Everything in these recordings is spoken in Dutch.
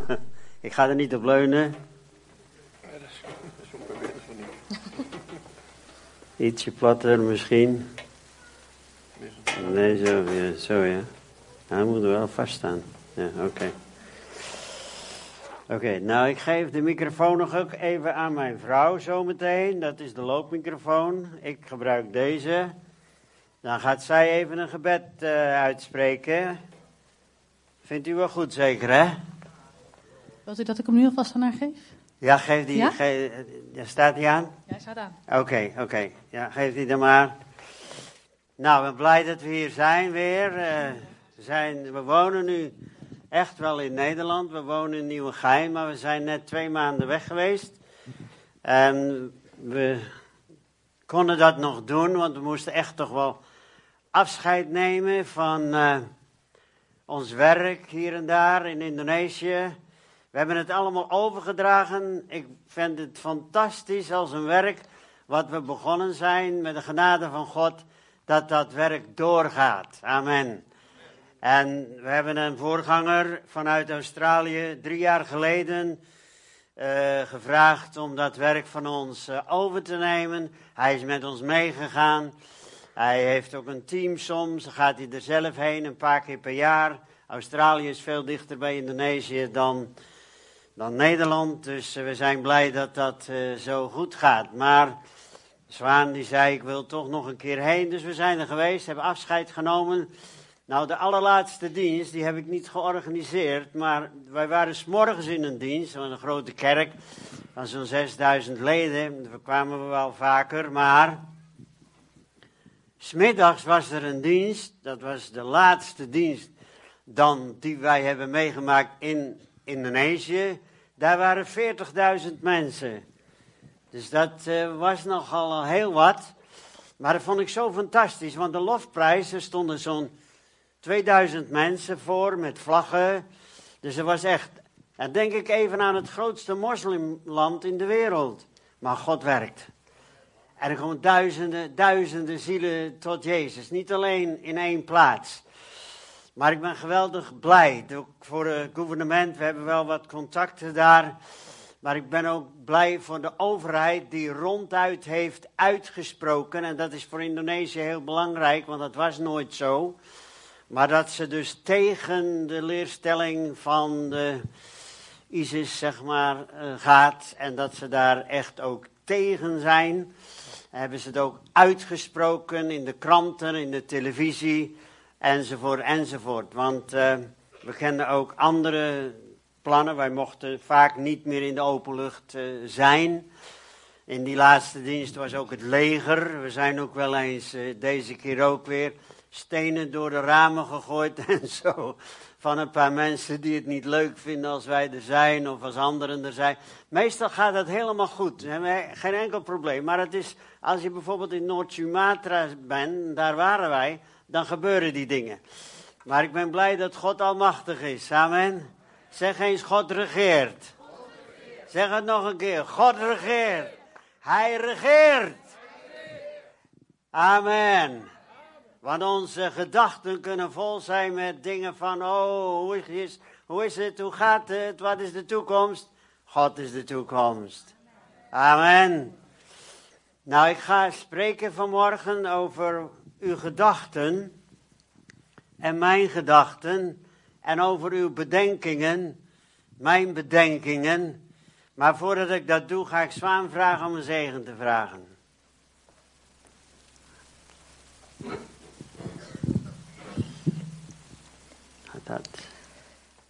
ik ga er niet op leunen. Ietsje platter misschien. Nee, zo, ja, zo ja. Hij moet er wel vaststaan. Ja, oké. Oké, nou ik geef de microfoon nog ook even aan mijn vrouw zometeen. Dat is de loopmicrofoon. Ik gebruik deze. Dan gaat zij even een gebed uh, uitspreken. Vindt u wel goed zeker, hè? Wilt u dat ik hem nu alvast aan haar geef? Ja, geef die. Ja? Geef, staat die aan? Ja, staat aan. Oké, oké. Ja, geef die dan maar. Nou, ik ben blij dat we hier zijn weer. Uh, zijn, we wonen nu echt wel in Nederland. We wonen in Nieuwegein, maar we zijn net twee maanden weg geweest. En we konden dat nog doen, want we moesten echt toch wel afscheid nemen van uh, ons werk hier en daar in Indonesië. We hebben het allemaal overgedragen. Ik vind het fantastisch als een werk wat we begonnen zijn met de genade van God, dat dat werk doorgaat. Amen. En we hebben een voorganger vanuit Australië drie jaar geleden uh, gevraagd om dat werk van ons uh, over te nemen. Hij is met ons meegegaan. Hij heeft ook een team soms, dan gaat hij er zelf heen een paar keer per jaar. Australië is veel dichter bij Indonesië dan, dan Nederland, dus uh, we zijn blij dat dat zo goed gaat. Maar Zwaan die zei, ik wil toch nog een keer heen, dus we zijn er geweest, hebben afscheid genomen. Nou, de allerlaatste dienst, die heb ik niet georganiseerd, maar wij waren s'morgens in een dienst, van een grote kerk, van zo'n 6000 leden, daar kwamen we wel vaker, maar smiddags was er een dienst, dat was de laatste dienst dan die wij hebben meegemaakt in Indonesië, daar waren 40.000 mensen. Dus dat uh, was nogal heel wat. Maar dat vond ik zo fantastisch, want de lofprijzen stonden zo'n 2000 mensen voor met vlaggen. Dus er was echt, en denk ik even aan het grootste moslimland in de wereld. Maar God werkt. En er komen duizenden, duizenden zielen tot Jezus. Niet alleen in één plaats. Maar ik ben geweldig blij. Voor het gouvernement, we hebben wel wat contacten daar. Maar ik ben ook blij voor de overheid die ronduit heeft uitgesproken. En dat is voor Indonesië heel belangrijk, want dat was nooit zo. Maar dat ze dus tegen de leerstelling van de ISIS, zeg maar, uh, gaat. En dat ze daar echt ook tegen zijn. Hebben ze het ook uitgesproken in de kranten, in de televisie, enzovoort, enzovoort. Want uh, we kennen ook andere plannen. Wij mochten vaak niet meer in de openlucht uh, zijn. In die laatste dienst was ook het leger. We zijn ook wel eens, deze keer ook weer, stenen door de ramen gegooid en zo. Van een paar mensen die het niet leuk vinden als wij er zijn of als anderen er zijn. Meestal gaat dat helemaal goed. Geen enkel probleem. Maar het is, als je bijvoorbeeld in Noord-Sumatra bent, daar waren wij, dan gebeuren die dingen. Maar ik ben blij dat God almachtig is. Amen. Zeg eens, God regeert. Zeg het nog een keer. God regeert. Hij regeert. Amen. Want onze gedachten kunnen vol zijn met dingen van, oh, hoe is, hoe is het, hoe gaat het, wat is de toekomst? God is de toekomst. Amen. Nou, ik ga spreken vanmorgen over uw gedachten en mijn gedachten en over uw bedenkingen, mijn bedenkingen. Maar voordat ik dat doe, ga ik Zwaan vragen om een zegen te vragen. dat.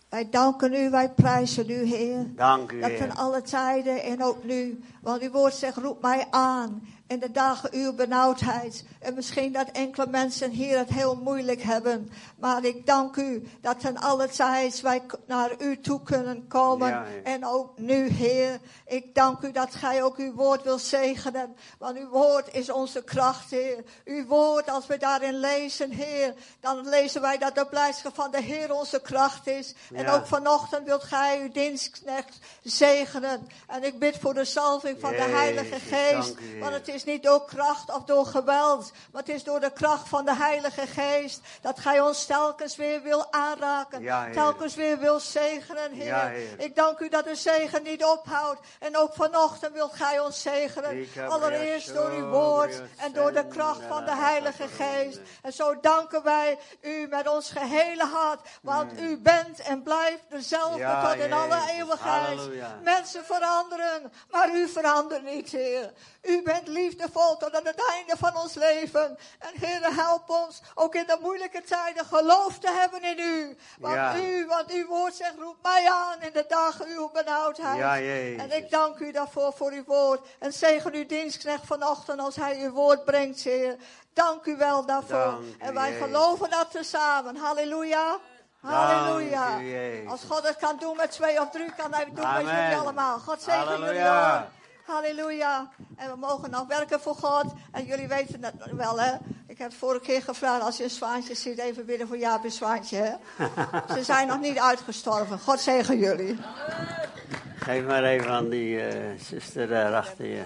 Wij danken u, wij prijzen u, Heer. Dank u, Dat van alle tijden en ook nu. Want uw woord zegt, roep mij aan in de dagen uw benauwdheid. En misschien dat enkele mensen hier het heel moeilijk hebben. Maar ik dank u dat ten alle tijd wij naar u toe kunnen komen. en ook nu, Heer. Ik dank u dat gij ook uw woord wil zegenen. Want uw woord is onze kracht, Heer. Uw woord, als we daarin lezen, Heer. Dan lezen wij dat de blijdschap van de Heer onze kracht is. En ook vanochtend wilt gij uw dienstknecht zegenen. En ik bid voor de salving van de Heilige Geest. Want het is is niet door kracht of door geweld, maar het is door de kracht van de Heilige Geest. Dat Gij ons telkens weer wil aanraken, Ja, telkens weer wil zegenen, Heer. Ja, Heer. Ik dank u dat de zegen niet ophoudt. En ook vanochtend wilt Gij ons zegenen. Allereerst door uw woord en door de kracht van de Heilige Geest. En zo danken wij u met ons gehele hart. Want u bent en blijft dezelfde. Ja, tot in alle eeuwigheid. Halleluja. Mensen veranderen, maar u verandert niet, Heer. U bent liefdevol tot aan het einde van ons leven. En Heer, help ons ook in de moeilijke tijden geloof te hebben in u. Want Ja. u, want uw woord zegt, roep mij aan in de dagen uw benauwdheid. Ja. En ik dank u daarvoor voor uw woord. En zegen uw dienstknecht vanochtend als hij uw woord brengt, Heer. Dank u wel daarvoor. Dank en wij Jezus. geloven dat tezamen. Halleluja. Halleluja. Als God het kan doen met twee of drie, kan hij het doen met jullie allemaal. God zegen jullie Halleluja. Halleluja. En we mogen nog werken voor God. En jullie weten het wel, hè. Ik heb vorige keer gevraagd, als je een zwaantje ziet, even bidden voor Jaap een zwaantje, hè. Ze zijn nog niet uitgestorven. God zegen jullie. Geef maar even aan die eh, zuster daar achter je.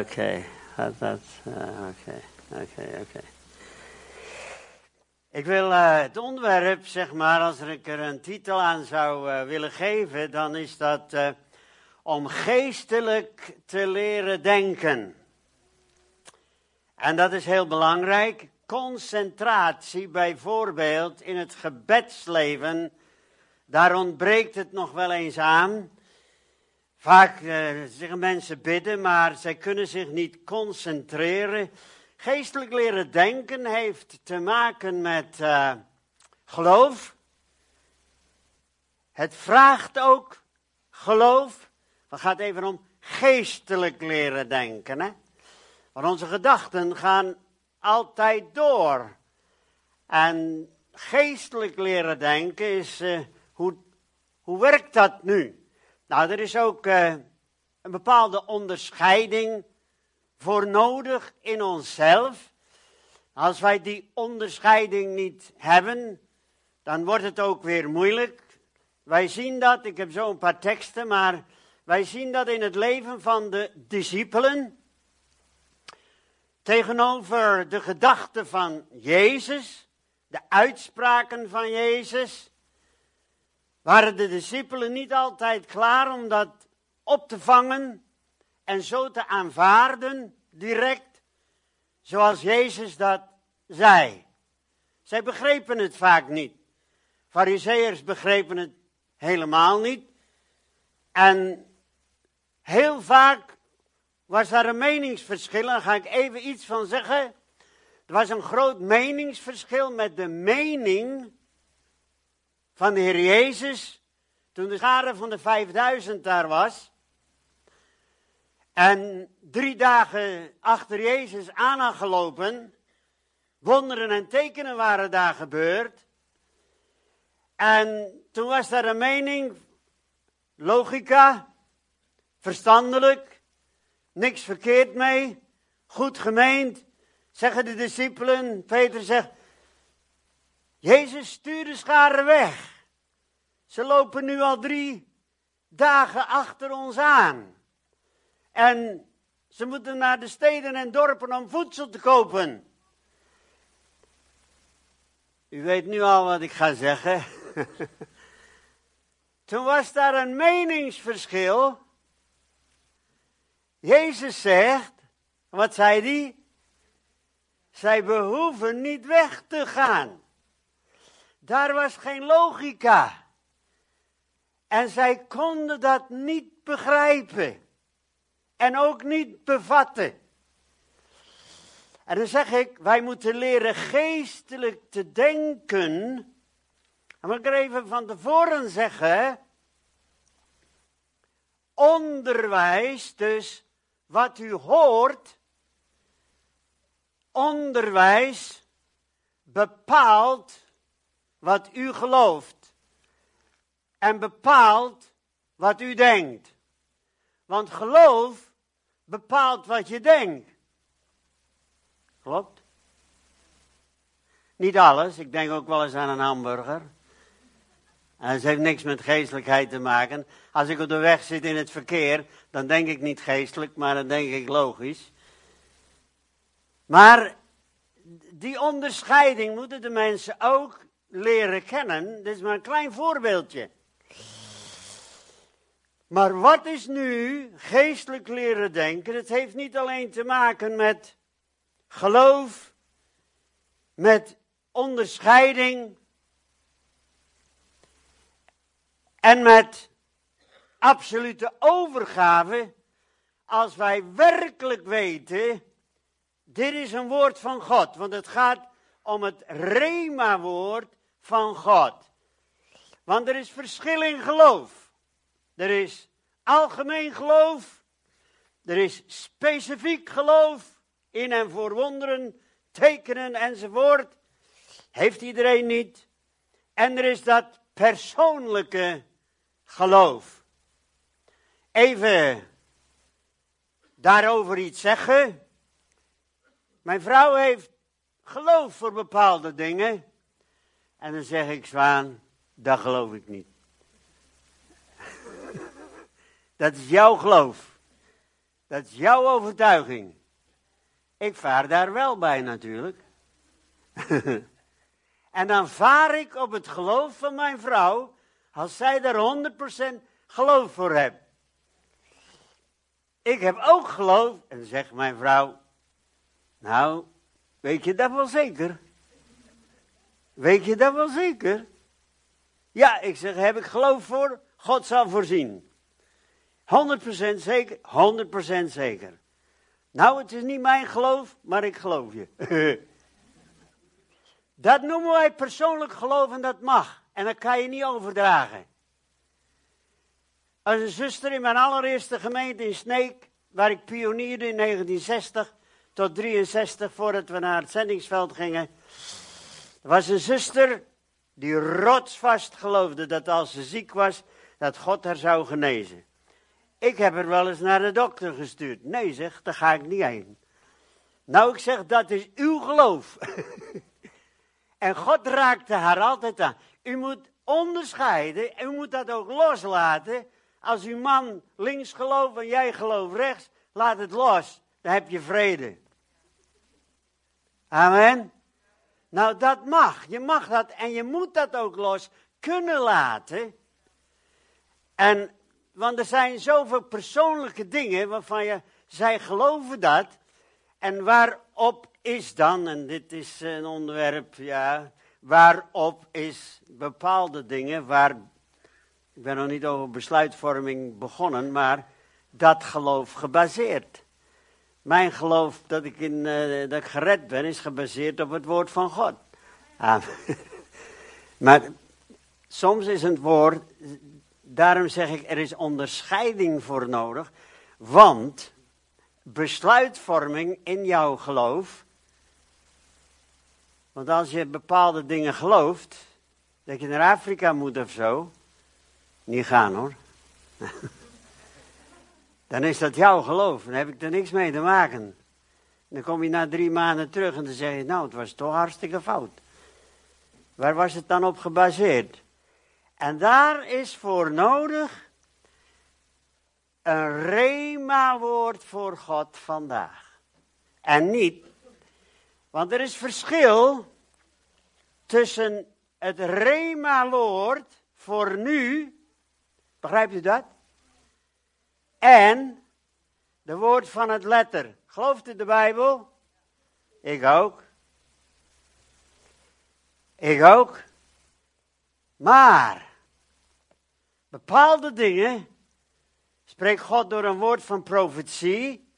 Oké, gaat dat. eh, Oké, oké, oké. Ik wil eh, het onderwerp, zeg maar, als ik er een titel aan zou eh, willen geven, dan is dat eh, om geestelijk te leren denken. En dat is heel belangrijk. Concentratie bijvoorbeeld in het gebedsleven, daar ontbreekt het nog wel eens aan. Vaak eh, zeggen mensen bidden, maar zij kunnen zich niet concentreren. Geestelijk leren denken heeft te maken met eh, geloof. Het vraagt ook geloof. Het gaat even om geestelijk leren denken. Hè? Want onze gedachten gaan altijd door. En geestelijk leren denken is, eh, hoe, hoe werkt dat nu? Nou, er is ook eh, een bepaalde onderscheiding voor nodig in onszelf. Als wij die onderscheiding niet hebben, dan wordt het ook weer moeilijk. Wij zien dat, ik heb zo een paar teksten, maar wij zien dat in het leven van de discipelen. Tegenover de gedachten van Jezus, de uitspraken van Jezus, waren de discipelen niet altijd klaar om dat op te vangen en zo te aanvaarden, direct, zoals Jezus dat zei. Zij begrepen het vaak niet. Fariseërs begrepen het helemaal niet. En heel vaak was daar een meningsverschil, daar ga ik even iets van zeggen. Er was een groot meningsverschil met de mening van de Heer Jezus, toen de schare van de 5000 daar was. En drie dagen achter Jezus aan had gelopen. Wonderen en tekenen waren daar gebeurd. En toen was daar een mening, logica, verstandelijk, niks verkeerd mee, goed gemeend. Zeggen de discipelen, Peter zegt, Jezus stuurt de scharen weg. Ze lopen nu al drie dagen achter ons aan. En ze moeten naar de steden en dorpen om voedsel te kopen. U weet nu al wat ik ga zeggen. Toen was daar een meningsverschil. Jezus zegt, wat zei hij? Zij behoeven niet weg te gaan. Daar was geen logica. En zij konden dat niet begrijpen. En ook niet bevatten. En dan zeg ik, wij moeten leren geestelijk te denken. En moet ik er even van tevoren zeggen. Onderwijs, dus wat u hoort. Onderwijs bepaalt wat u gelooft. En bepaalt wat u denkt. Want geloof bepaalt wat je denkt. Klopt? Niet alles. Ik denk ook wel eens aan een hamburger. En dat heeft niks met geestelijkheid te maken. Als ik op de weg zit in het verkeer, dan denk ik niet geestelijk, maar dan denk ik logisch. Maar die onderscheiding moeten de mensen ook leren kennen. Dit is maar een klein voorbeeldje. Maar wat is nu geestelijk leren denken? Het heeft niet alleen te maken met geloof, met onderscheiding en met absolute overgave. Als wij werkelijk weten, dit is een woord van God, want het gaat om het Rema-woord van God. Want er is verschil in geloof. Er is algemeen geloof. Er is specifiek geloof in en voor wonderen, tekenen enzovoort. Heeft iedereen niet. En er is dat persoonlijke geloof. Even daarover iets zeggen. Mijn vrouw heeft geloof voor bepaalde dingen. En dan zeg ik, Zwaan, dat geloof ik niet. Dat is jouw geloof. Dat is jouw overtuiging. Ik vaar daar wel bij natuurlijk. en dan vaar ik op het geloof van mijn vrouw, als zij daar 100% geloof voor heeft. Ik heb ook geloof, en zegt mijn vrouw, nou, weet je dat wel zeker? Weet je dat wel zeker? Ja, ik zeg, heb ik geloof voor? God zal voorzien. 100% zeker? 100% zeker. Nou, het is niet mijn geloof, maar ik geloof je. dat noemen wij persoonlijk geloof en dat mag. En dat kan je niet overdragen. Als een zuster in mijn allereerste gemeente in Sneek, waar ik pionierde in 1960 tot 63 voordat we naar het zendingsveld gingen, was een zuster die rotsvast geloofde dat als ze ziek was, dat God haar zou genezen. Ik heb er wel eens naar de dokter gestuurd. Nee, zeg, daar ga ik niet heen. Nou, ik zeg, dat is uw geloof. en God raakte haar altijd aan. U moet onderscheiden, u moet dat ook loslaten. Als uw man links gelooft en jij gelooft rechts, laat het los. Dan heb je vrede. Amen. Nou, dat mag. Je mag dat en je moet dat ook los kunnen laten. En want er zijn zoveel persoonlijke dingen waarvan je, zij geloven dat. En waarop is dan, en dit is een onderwerp, ja, waarop is bepaalde dingen, waar, ik ben nog niet over besluitvorming begonnen, maar dat geloof gebaseerd. Mijn geloof dat ik, in, uh, dat gered ben, is gebaseerd op het woord van God. Maar soms is het woord Daarom zeg ik, er is onderscheiding voor nodig, want besluitvorming in jouw geloof, want als je bepaalde dingen gelooft, dat je naar Afrika moet of zo, niet gaan hoor. Dan is dat jouw geloof, dan heb ik er niks mee te maken. Dan kom je na drie maanden terug en dan zeg je, nou het was toch hartstikke fout. Waar was het dan op gebaseerd? En daar is voor nodig een rema-woord voor God vandaag. En niet, want er is verschil tussen het rema-woord voor nu, begrijpt u dat? En de woord van het letter. Gelooft u de Bijbel? Ik ook. Ik ook. Maar bepaalde dingen spreekt God door een woord van profetie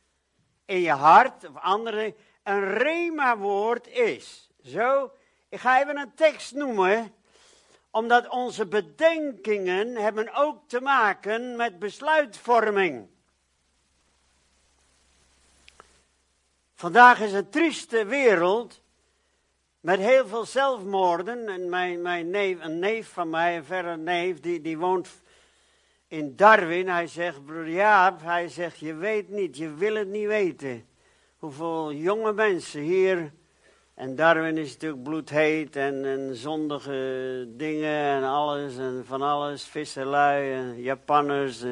in je hart of andere. Een rema-woord is. Zo, ik ga even een tekst noemen, omdat onze bedenkingen hebben ook te maken met besluitvorming. Vandaag is een trieste wereld met heel veel zelfmoorden. En mijn, mijn neef, een neef van mij, een verre neef, die, die woont in Darwin. Hij zegt, broer Jaap, hij zegt, je weet niet, je wil het niet weten. Hoeveel jonge mensen hier En Darwin is natuurlijk bloedheet en, en zondige dingen en alles en van alles. Visserlui en Japanners.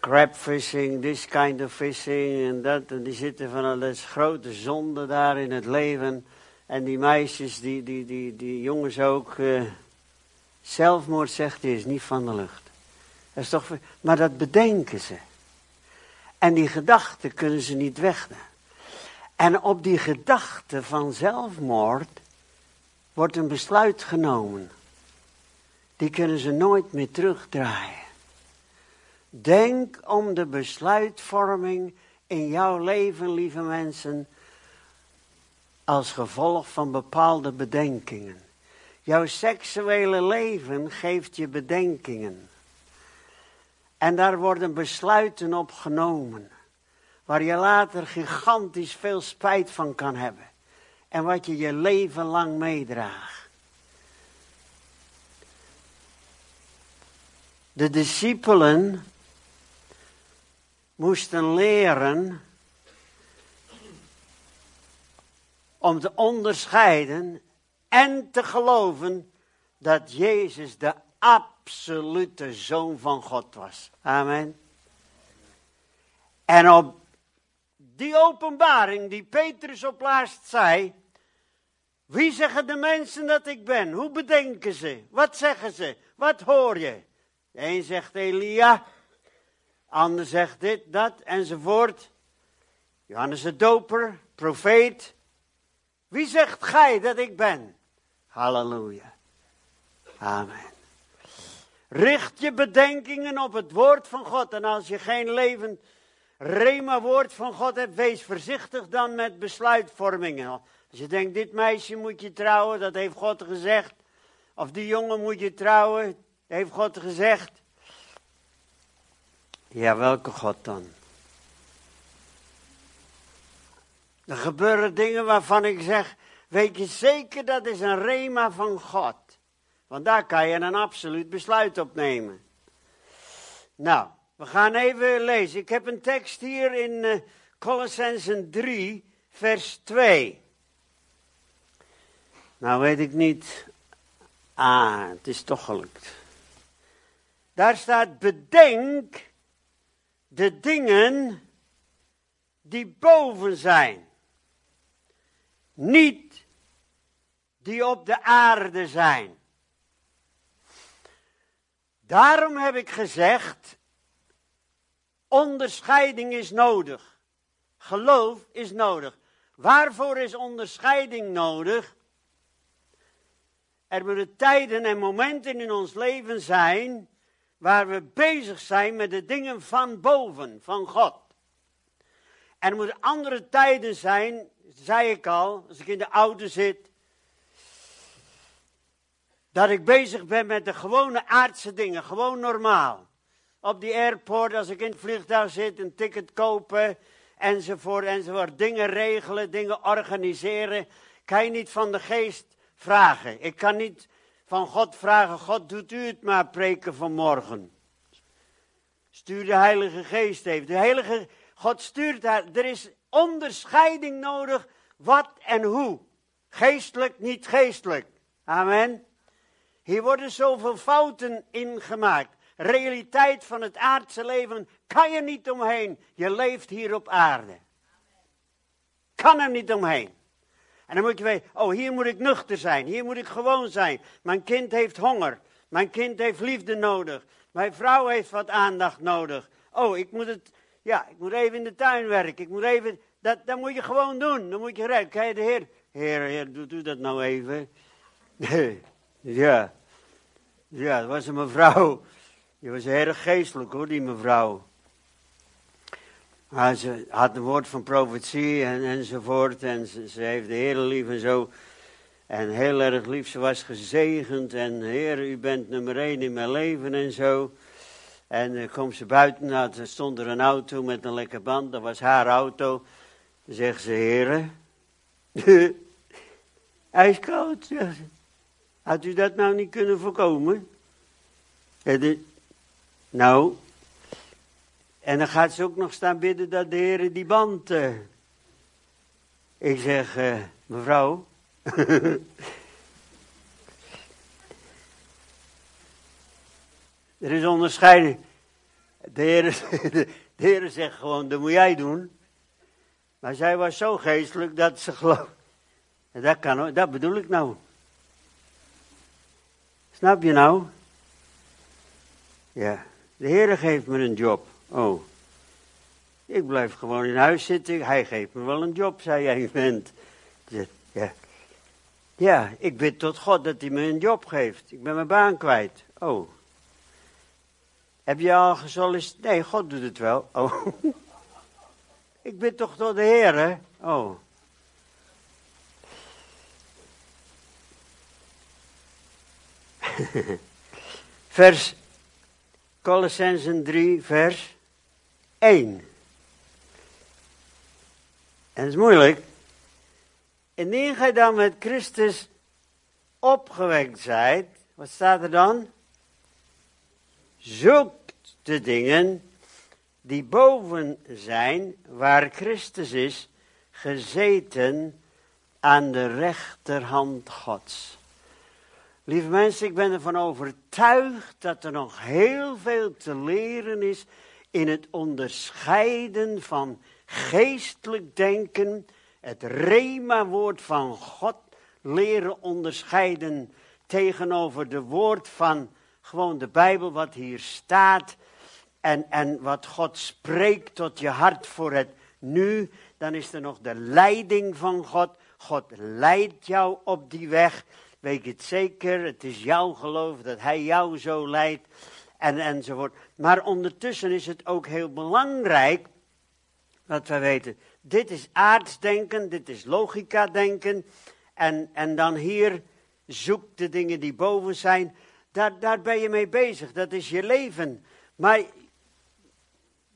crabfishing, this kind of fishing en dat. En die zitten van, is grote zonde daar in het leven. En die meisjes, die, die, die, die jongens ook. eh, zelfmoord, zegt hij, is niet van de lucht. Dat is toch, maar dat bedenken ze. En die gedachten kunnen ze niet wegnemen. En op die gedachte van zelfmoord wordt een besluit genomen. Die kunnen ze nooit meer terugdraaien. Denk om de besluitvorming in jouw leven, lieve mensen, als gevolg van bepaalde bedenkingen. Jouw seksuele leven geeft je bedenkingen. En daar worden besluiten op genomen. Waar je later gigantisch veel spijt van kan hebben. En wat je je leven lang meedraagt. De discipelen moesten leren om te onderscheiden en te geloven dat Jezus de absolute zoon van God was. Amen. En op die openbaring die Petrus op laatst zei, wie zeggen de mensen dat ik ben? Hoe bedenken ze? Wat zeggen ze? Wat hoor je? De een zegt Elia, ander zegt dit, dat, enzovoort. Johannes de Doper, profeet. Wie zegt gij dat ik ben? Halleluja. Amen. Richt je bedenkingen op het woord van God. En als je geen levend rema woord van God hebt, wees voorzichtig dan met besluitvormingen. Als je denkt, dit meisje moet je trouwen, dat heeft God gezegd. Of die jongen moet je trouwen, heeft God gezegd. Ja, welke God dan? Er gebeuren dingen waarvan ik zeg, weet je zeker dat is een rema van God. Want daar kan je een absoluut besluit op nemen. Nou, we gaan even lezen. Ik heb een tekst hier in uh, Colossensen 3, vers 2. Nou weet ik niet. Ah, het is toch gelukt. Daar staat, bedenk de dingen die boven zijn. Niet die op de aarde zijn. Daarom heb ik gezegd, onderscheiding is nodig. Geloof is nodig. Waarvoor is onderscheiding nodig? Er moeten tijden en momenten in ons leven zijn waar we bezig zijn met de dingen van boven, van God. Er moeten andere tijden zijn, zei ik al, als ik in de auto zit, dat ik bezig ben met de gewone aardse dingen, gewoon normaal. Op die airport, als ik in het vliegtuig zit, een ticket kopen, enzovoort, enzovoort. Dingen regelen, dingen organiseren. Kan je niet van de geest vragen. Ik kan niet van God vragen, God doet u het maar preken vanmorgen. Stuur de Heilige Geest even. De Heilige God stuurt haar. Er is onderscheiding nodig, wat en hoe. Geestelijk, niet geestelijk. Amen. Hier worden zoveel fouten in gemaakt. Realiteit van het aardse leven kan je niet omheen. Je leeft hier op aarde. Kan er niet omheen. En dan moet je weten, oh hier moet ik nuchter zijn, hier moet ik gewoon zijn. Mijn kind heeft honger, mijn kind heeft liefde nodig, mijn vrouw heeft wat aandacht nodig. Oh, ik moet het, ja, ik moet even in de tuin werken, ik moet even, dat, dat moet je gewoon doen, dan moet je rijden. Kijk de heer, heer, heer, doet u dat nou even? Nee, ja, ja, dat was een mevrouw. Die was erg geestelijk hoor, die mevrouw. Maar ze had een woord van profetie en, enzovoort. En ze, heeft de Heer lief en zo. En heel erg lief. Ze was gezegend. En Heer, u bent nummer één in mijn leven en zo. En dan komt ze buiten. Nou, er stond er een auto met een lekker band. Dat was haar auto. Dan zegt ze, Heer. Hij is koud, zegt ze. Had u dat nou niet kunnen voorkomen? Nou, en dan gaat ze ook nog staan bidden dat de Heer die band. Uh, Ik zeg, eh, mevrouw. er is onderscheiding. De Heer, de, de zegt gewoon, dat moet jij doen. Maar zij was zo geestelijk dat ze geloof. Dat, kan, dat bedoel ik nou. Snap je nou? Ja, de Heer geeft me een job. Oh. Ik blijf gewoon in huis zitten. Hij geeft me wel een job, zei jij vent. Ja. ja, ik bid tot God dat hij me een job geeft. Ik ben mijn baan kwijt. Oh. Heb je al gesolliciteerd? Nee, God doet het wel. Oh. Ik bid toch tot de Heer, hè? Oh. vers Colossensen 3, vers 1. En dat is moeilijk. Indien gij dan met Christus opgewekt zijt, wat staat er dan? Zoekt de dingen die boven zijn, waar Christus is, gezeten aan de rechterhand Gods. Lieve mensen, ik ben ervan overtuigd dat er nog heel veel te leren is in het onderscheiden van geestelijk denken, het rema-woord van God leren onderscheiden tegenover de woord van gewoon de Bijbel, wat hier staat. En, en wat God spreekt tot je hart voor het nu, dan is er nog de leiding van God. God leidt jou op die weg. Weet het zeker, het is jouw geloof dat Hij jou zo leidt. En, enzovoort. Maar ondertussen is het ook heel belangrijk dat we weten, dit is aardsdenken, dit is logica denken. En, en dan hier zoek de dingen die boven zijn. Daar, daar ben je mee bezig, dat is je leven. Maar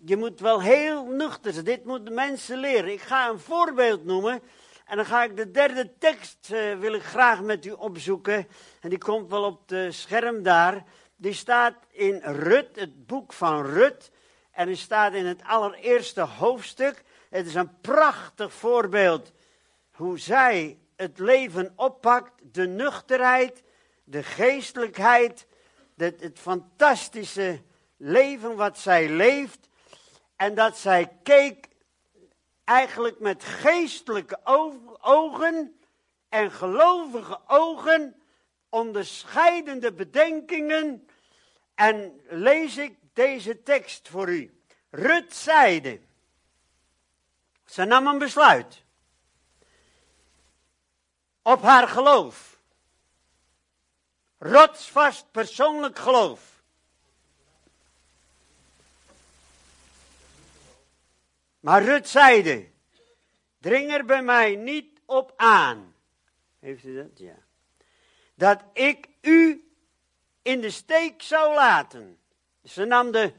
je moet wel heel nuchter zijn. Dit moeten mensen leren. Ik ga een voorbeeld noemen. En dan ga ik de derde tekst, uh, wil ik graag met u opzoeken. En die komt wel op de scherm daar. Die staat in Rut, het boek van Rut. En die staat in het allereerste hoofdstuk. Het is een prachtig voorbeeld hoe zij het leven oppakt. De nuchterheid, de geestelijkheid, het, het fantastische leven wat zij leeft. En dat zij keek eigenlijk met geestelijke ogen en gelovige ogen, onderscheidende bedenkingen. En lees ik deze tekst voor u. Rut zeide, ze nam een besluit op haar geloof. Rotsvast persoonlijk geloof. Maar Rut zeide, dring er bij mij niet op aan. Heeft u dat? Ja. Dat ik u in de steek zou laten. Ze nam de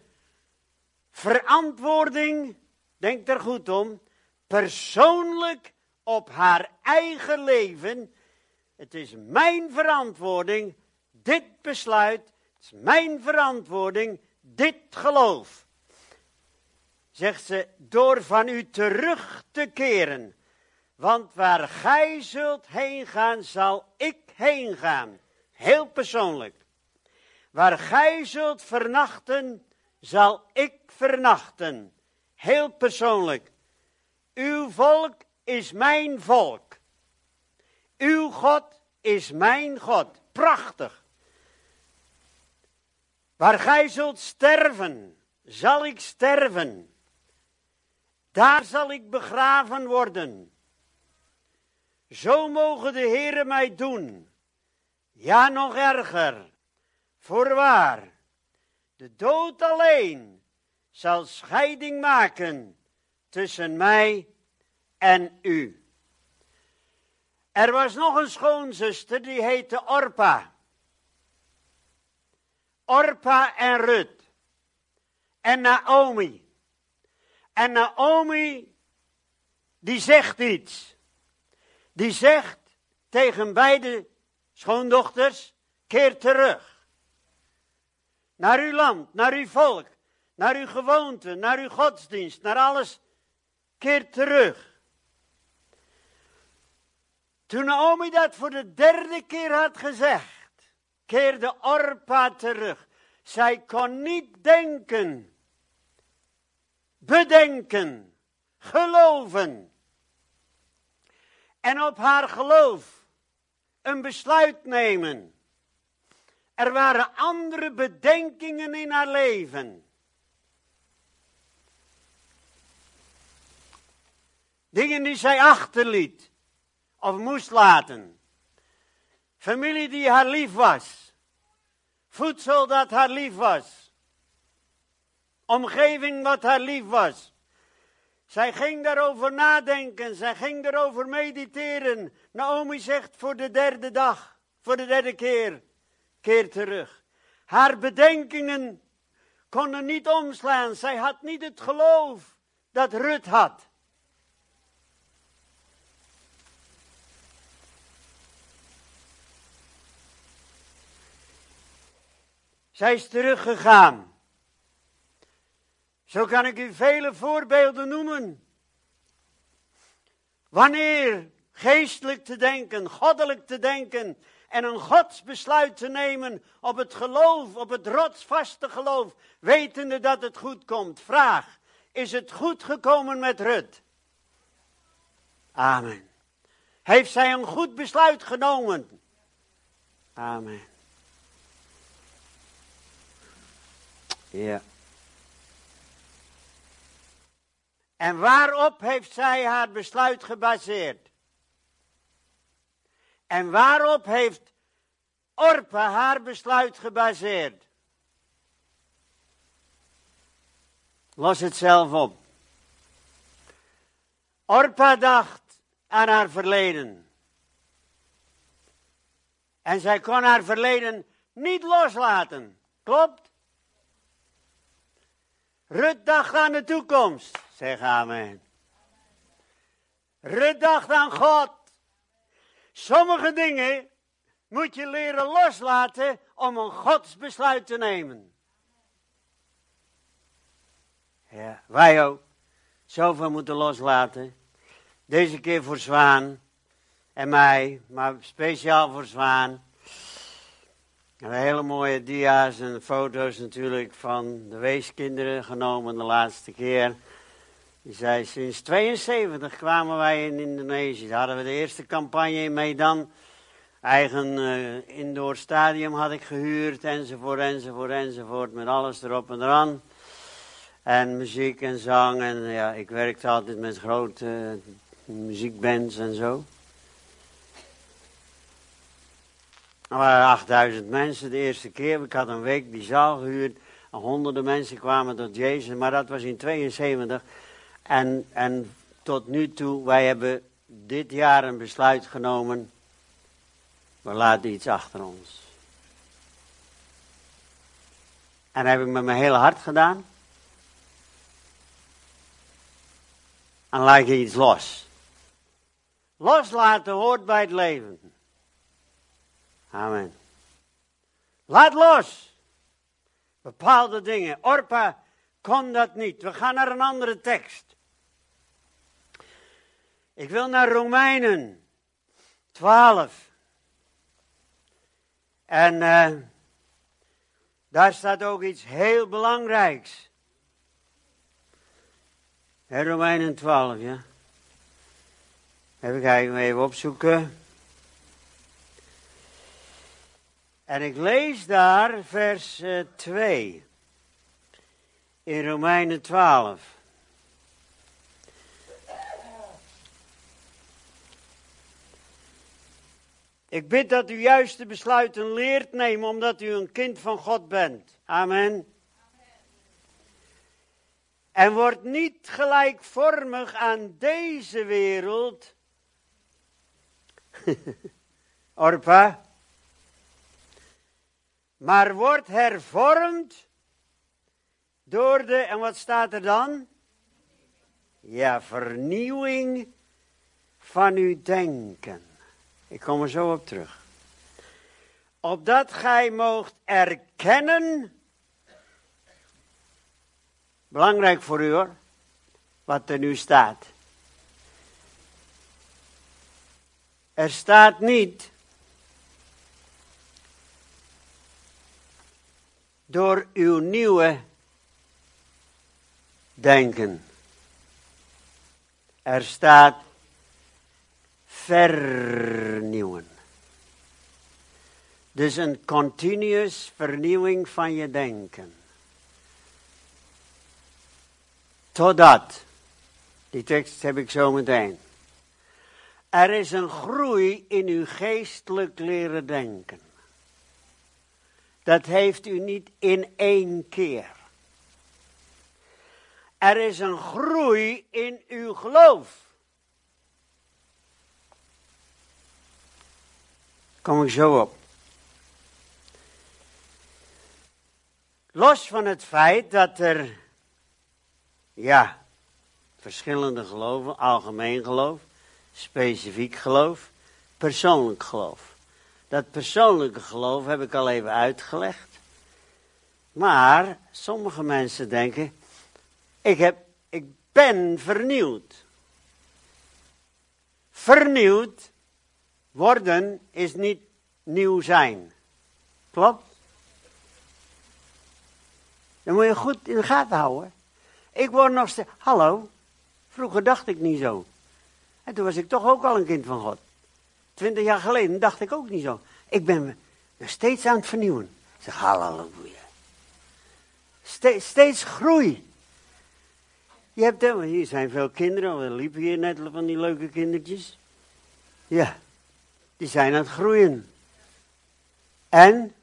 verantwoording, denk er goed om, persoonlijk op haar eigen leven. Het is mijn verantwoording, dit besluit. Het is mijn verantwoording, dit geloof zegt ze, door van u terug te keren. Want waar gij zult heen gaan, zal ik heen gaan. Heel persoonlijk. Waar gij zult vernachten, zal ik vernachten. Heel persoonlijk. Uw volk is mijn volk. Uw God is mijn God. Prachtig. Waar gij zult sterven, zal ik sterven. Daar zal ik begraven worden. Zo mogen de Heere mij doen. Ja, nog erger. Voorwaar, de dood alleen zal scheiding maken tussen mij en u. Er was nog een schoonzuster die heette Orpa. Orpa en Rut. En Naomi. En Naomi, die zegt iets. Die zegt tegen beide schoondochters, keer terug. Naar uw land, naar uw volk, naar uw gewoonte, naar uw godsdienst, naar alles. Keer terug. Toen Naomi dat voor de derde keer had gezegd, keerde Orpa terug. Zij kon niet denken, bedenken, geloven. En op haar geloof een besluit nemen. Er waren andere bedenkingen in haar leven. Dingen die zij achterliet of moest laten. Familie die haar lief was. Voedsel dat haar lief was. Omgeving wat haar lief was. Zij ging daarover nadenken, zij ging daarover mediteren. Naomi zegt voor de derde dag, voor de derde keer, keer terug. Haar bedenkingen konden niet omslaan. Zij had niet het geloof dat Rut had. Zij is teruggegaan. Zo kan ik u vele voorbeelden noemen. Wanneer geestelijk te denken, goddelijk te denken en een godsbesluit te nemen op het geloof, op het rotsvaste geloof, wetende dat het goed komt. Vraag, is het goed gekomen met Rut? Amen. Heeft zij een goed besluit genomen? Amen. Ja. En waarop heeft zij haar besluit gebaseerd? En waarop heeft Orpa haar besluit gebaseerd? Los het zelf op. Orpa dacht aan haar verleden. En zij kon haar verleden niet loslaten. Klopt? Rut dacht aan de toekomst. Zeg amen. Rut dacht aan God. Sommige dingen moet je leren loslaten om een godsbesluit te nemen. Ja, wij ook. Zoveel moeten loslaten. Deze keer voor Zwaan en mij, maar speciaal voor Zwaan. Hele mooie dia's en foto's natuurlijk van de weeskinderen genomen de laatste keer. Die zei, sinds 72 kwamen wij in Indonesië. Daar hadden we de eerste campagne in Medan. Eigen uh, indoor stadium had ik gehuurd, enzovoort, enzovoort, enzovoort. Met alles erop en eraan. En muziek en zang. En ja, ik werkte altijd met grote uh, muziekbands en zo. Er waren 8000 mensen de eerste keer. Ik had een week die zaal gehuurd. Honderden mensen kwamen tot Jezus. Maar dat was in 72. En, en tot nu toe, wij hebben dit jaar een besluit genomen. We laten iets achter ons. En dat heb ik met mijn hele hart gedaan. En laat je iets los. Loslaten hoort bij het leven. Amen. Laat los. Bepaalde dingen. Orpa kon dat niet. We gaan naar een andere tekst. Ik wil naar Romeinen 12. En uh, daar staat ook iets heel belangrijks. Hè, Romeinen 12, ja. Even even opzoeken. En ik lees daar vers 2 eh, in Romeinen 12. Ik bid dat u juiste besluiten leert nemen omdat u een kind van God bent. Amen. En wordt niet gelijkvormig aan deze wereld. Orpa maar wordt hervormd door de, en wat staat er dan? Ja, vernieuwing van uw denken. Ik kom er zo op terug. Opdat gij moogt erkennen, belangrijk voor u hoor, wat er nu staat. Er staat niet door uw nieuwe denken. Er staat vernieuwen. Dus een continuous vernieuwing van je denken. Totdat, die tekst heb ik zo meteen. Er is een groei in uw geestelijk leren denken. Dat heeft u niet in één keer. Er is een groei in uw geloof. Kom ik zo op. Los van het feit dat er, ja, verschillende geloven, algemeen geloof, specifiek geloof, persoonlijk geloof. Dat persoonlijke geloof heb ik al even uitgelegd. Maar sommige mensen denken, ik, heb, ik ben vernieuwd. Vernieuwd worden is niet nieuw zijn. Klopt? Dan moet je goed in de gaten houden. Ik word nog steeds. Hallo, vroeger dacht ik niet zo. En toen was ik toch ook al een kind van God. Twintig jaar geleden dacht ik ook niet zo. Ik ben me steeds aan het vernieuwen. Ik zeg halleluja. Steeds, steeds groei. Je hebt, hier zijn veel kinderen, we liepen hier net van die leuke kindertjes. Ja, die zijn aan het groeien. En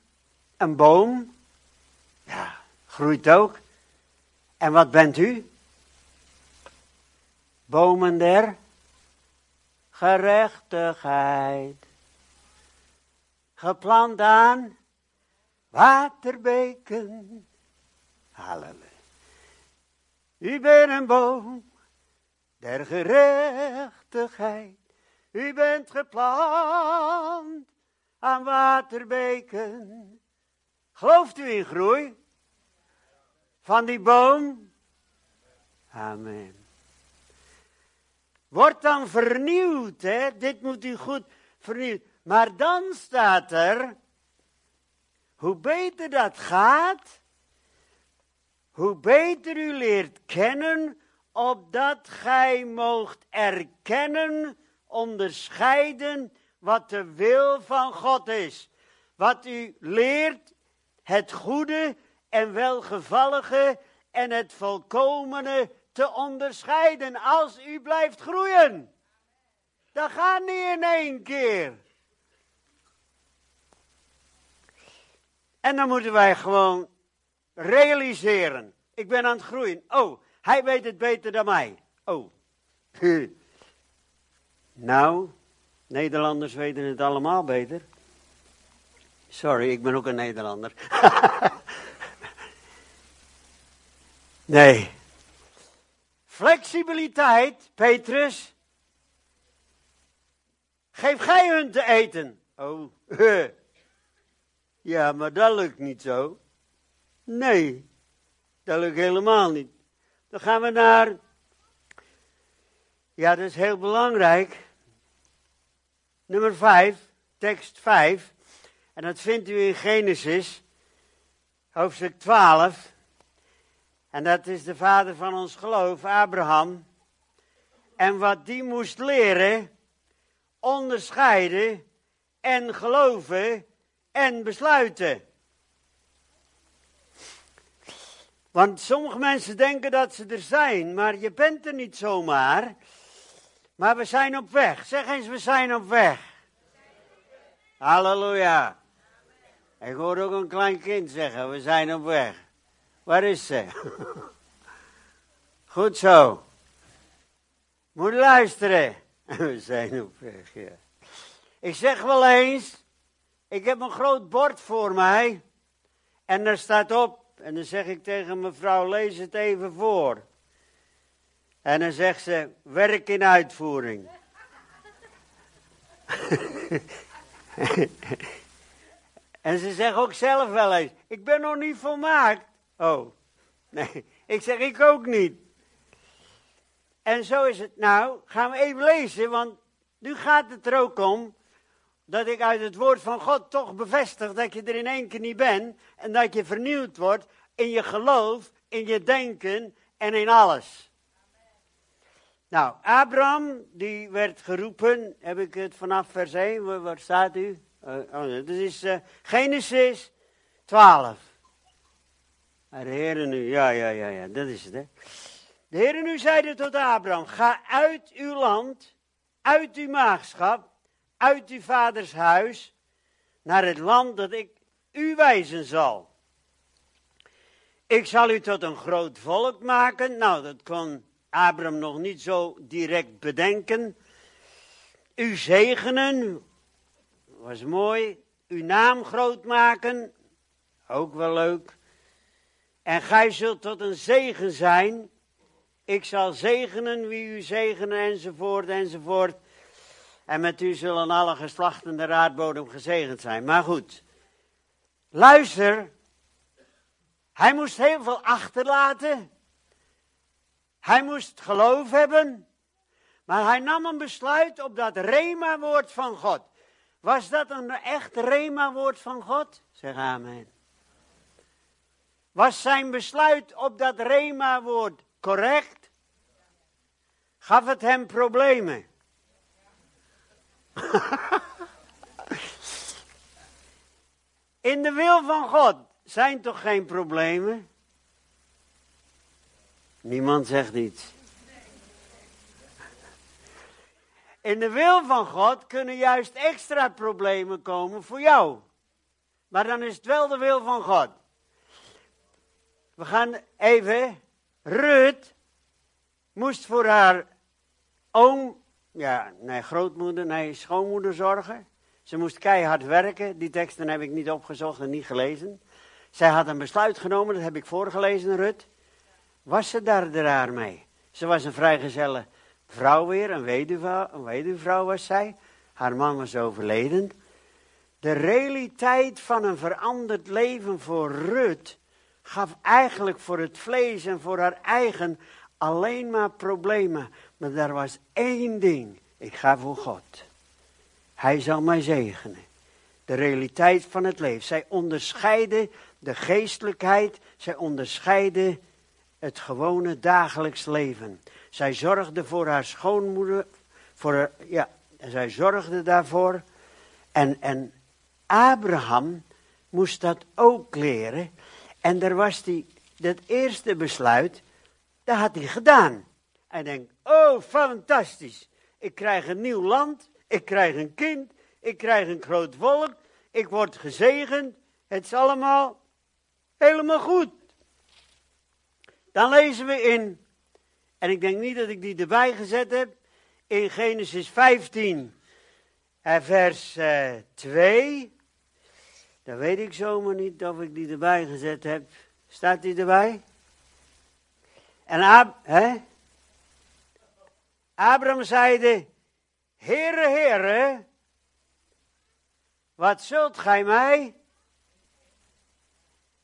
een boom, ja, groeit ook. En wat bent u? Bomen der gerechtigheid. Geplant aan waterbeken. Halleluja. U bent een boom der gerechtigheid. U bent geplant aan waterbeken. Gelooft u in groei? Van die boom? Amen. Wordt dan vernieuwd, hè? Dit moet u goed vernieuwd. Maar dan staat er, hoe beter dat gaat, hoe beter u leert kennen, opdat gij moogt erkennen, onderscheiden wat de wil van God is. Wat u leert, het goede en welgevallige en het volkomene te onderscheiden als u blijft groeien. Dat gaat niet in één keer. En dan moeten wij gewoon realiseren. Ik ben aan het groeien. Oh, hij weet het beter dan mij. Oh. Nou, Nederlanders weten het allemaal beter. Sorry, ik ben ook een Nederlander. nee. Flexibiliteit, Petrus. Geef gij hun te eten. Oh, ja, maar dat lukt niet zo. Nee, dat lukt helemaal niet. Dan gaan we naar. Ja, dat is heel belangrijk. Nummer 5, tekst 5. En dat vindt u in Genesis, hoofdstuk 12. En dat is de vader van ons geloof, Abraham. En wat die moest leren, onderscheiden en geloven en besluiten. Want sommige mensen denken dat ze er zijn, maar je bent er niet zomaar. Maar we zijn op weg. Zeg eens, we zijn op weg. Halleluja. Ik hoor ook een klein kind zeggen, we zijn op weg. Waar is ze? Goed zo. Moet luisteren. We zijn op weg, ja. Ik zeg wel eens, ik heb een groot bord voor mij. En daar staat op, en dan zeg ik tegen mevrouw, lees het even voor. En dan zegt ze, werk in uitvoering. en ze zegt ook zelf wel eens, ik ben nog niet volmaakt. Oh, nee, ik zeg ik ook niet. En zo is het nou, gaan we even lezen, want Nu gaat het er ook om dat ik uit het woord van God toch bevestig dat je er in één keer niet bent en dat je vernieuwd wordt in je geloof, in je denken en in alles. Nou, Abraham, die werd geroepen, heb ik het vanaf vers 1, waar, staat u? Uh, oh, dat is uh, Genesis 12. De Heer nu, ja, ja, ja, ja, dat is het, hè. De Heer nu zeide tot Abraham, ga uit uw land, uit uw maagschap, uit uw vaders huis, naar het land dat ik u wijzen zal. Ik zal u tot een groot volk maken. Nou, dat kon Abraham nog niet zo direct bedenken. U zegenen, was mooi. Uw naam groot maken, ook wel leuk. En gij zult tot een zegen zijn. Ik zal zegenen wie u zegenen, enzovoort, enzovoort. En met u zullen alle geslachten de aardbodem gezegend zijn. Maar goed, luister. Hij moest heel veel achterlaten. Hij moest geloof hebben. Maar hij nam een besluit op dat Rema-woord van God. Was dat een echt Rema-woord van God? Zeg amen. Was zijn besluit op dat Rema-woord correct? Gaf het hem problemen? In de wil van God zijn toch geen problemen? Niemand zegt iets. In de wil van God kunnen juist extra problemen komen voor jou. Maar dan is het wel de wil van God. We gaan even. Rut moest voor haar oom, ja, nee, grootmoeder, nee, schoonmoeder zorgen. Ze moest keihard werken. Die teksten heb ik niet opgezocht en niet gelezen. Zij had een besluit genomen, dat heb ik voorgelezen, Rut. Was ze daar raar mee? Ze was een vrijgezelle vrouw weer, een weduwvrouw, een weduwvrouw was zij. Haar man was overleden. De realiteit van een veranderd leven voor Rut gaf eigenlijk voor het vlees en voor haar eigen alleen maar problemen. Maar er was één ding. Ik ga voor God. Hij zal mij zegenen. De realiteit van het leven. Zij onderscheiden de geestelijkheid. Zij onderscheiden het gewone dagelijks leven. Zij zorgde voor haar schoonmoeder. Voor ja, zij zorgde daarvoor. En, en Abraham moest dat ook leren. En daar was die, dat eerste besluit, dat had hij gedaan. Hij denkt, oh fantastisch, ik krijg een nieuw land, ik krijg een kind, ik krijg een groot volk, ik word gezegend, het is allemaal helemaal goed. Dan lezen we in, en ik denk niet dat ik die erbij gezet heb, in Genesis 15, vers uh, 2. Dan weet ik zomaar niet of ik die erbij gezet heb. Staat die erbij? En Ab hè? Abraham zeide, Heere, Heere, wat zult gij mij?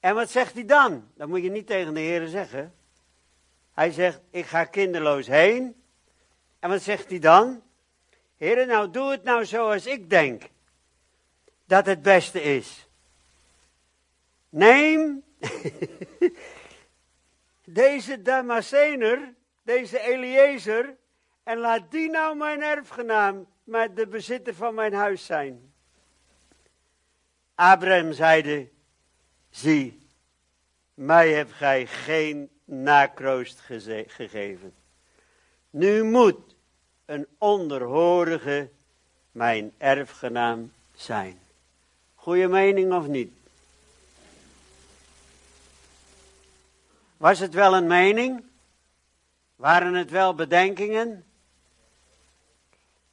En wat zegt hij dan? Dat moet je niet tegen de Heere zeggen. Hij zegt, ik ga kinderloos heen. En wat zegt hij dan? Heere, nou doe het nou zoals ik denk dat het beste is. Neem deze Damasener, deze Eliezer, en laat die nou mijn erfgenaam, met de bezitter van mijn huis zijn. Abraham zeide, zie, mij hebt gij geen nakroost gegeven. Nu moet een onderhorige mijn erfgenaam zijn. Goeie mening of niet? Was het wel een mening? Waren het wel bedenkingen?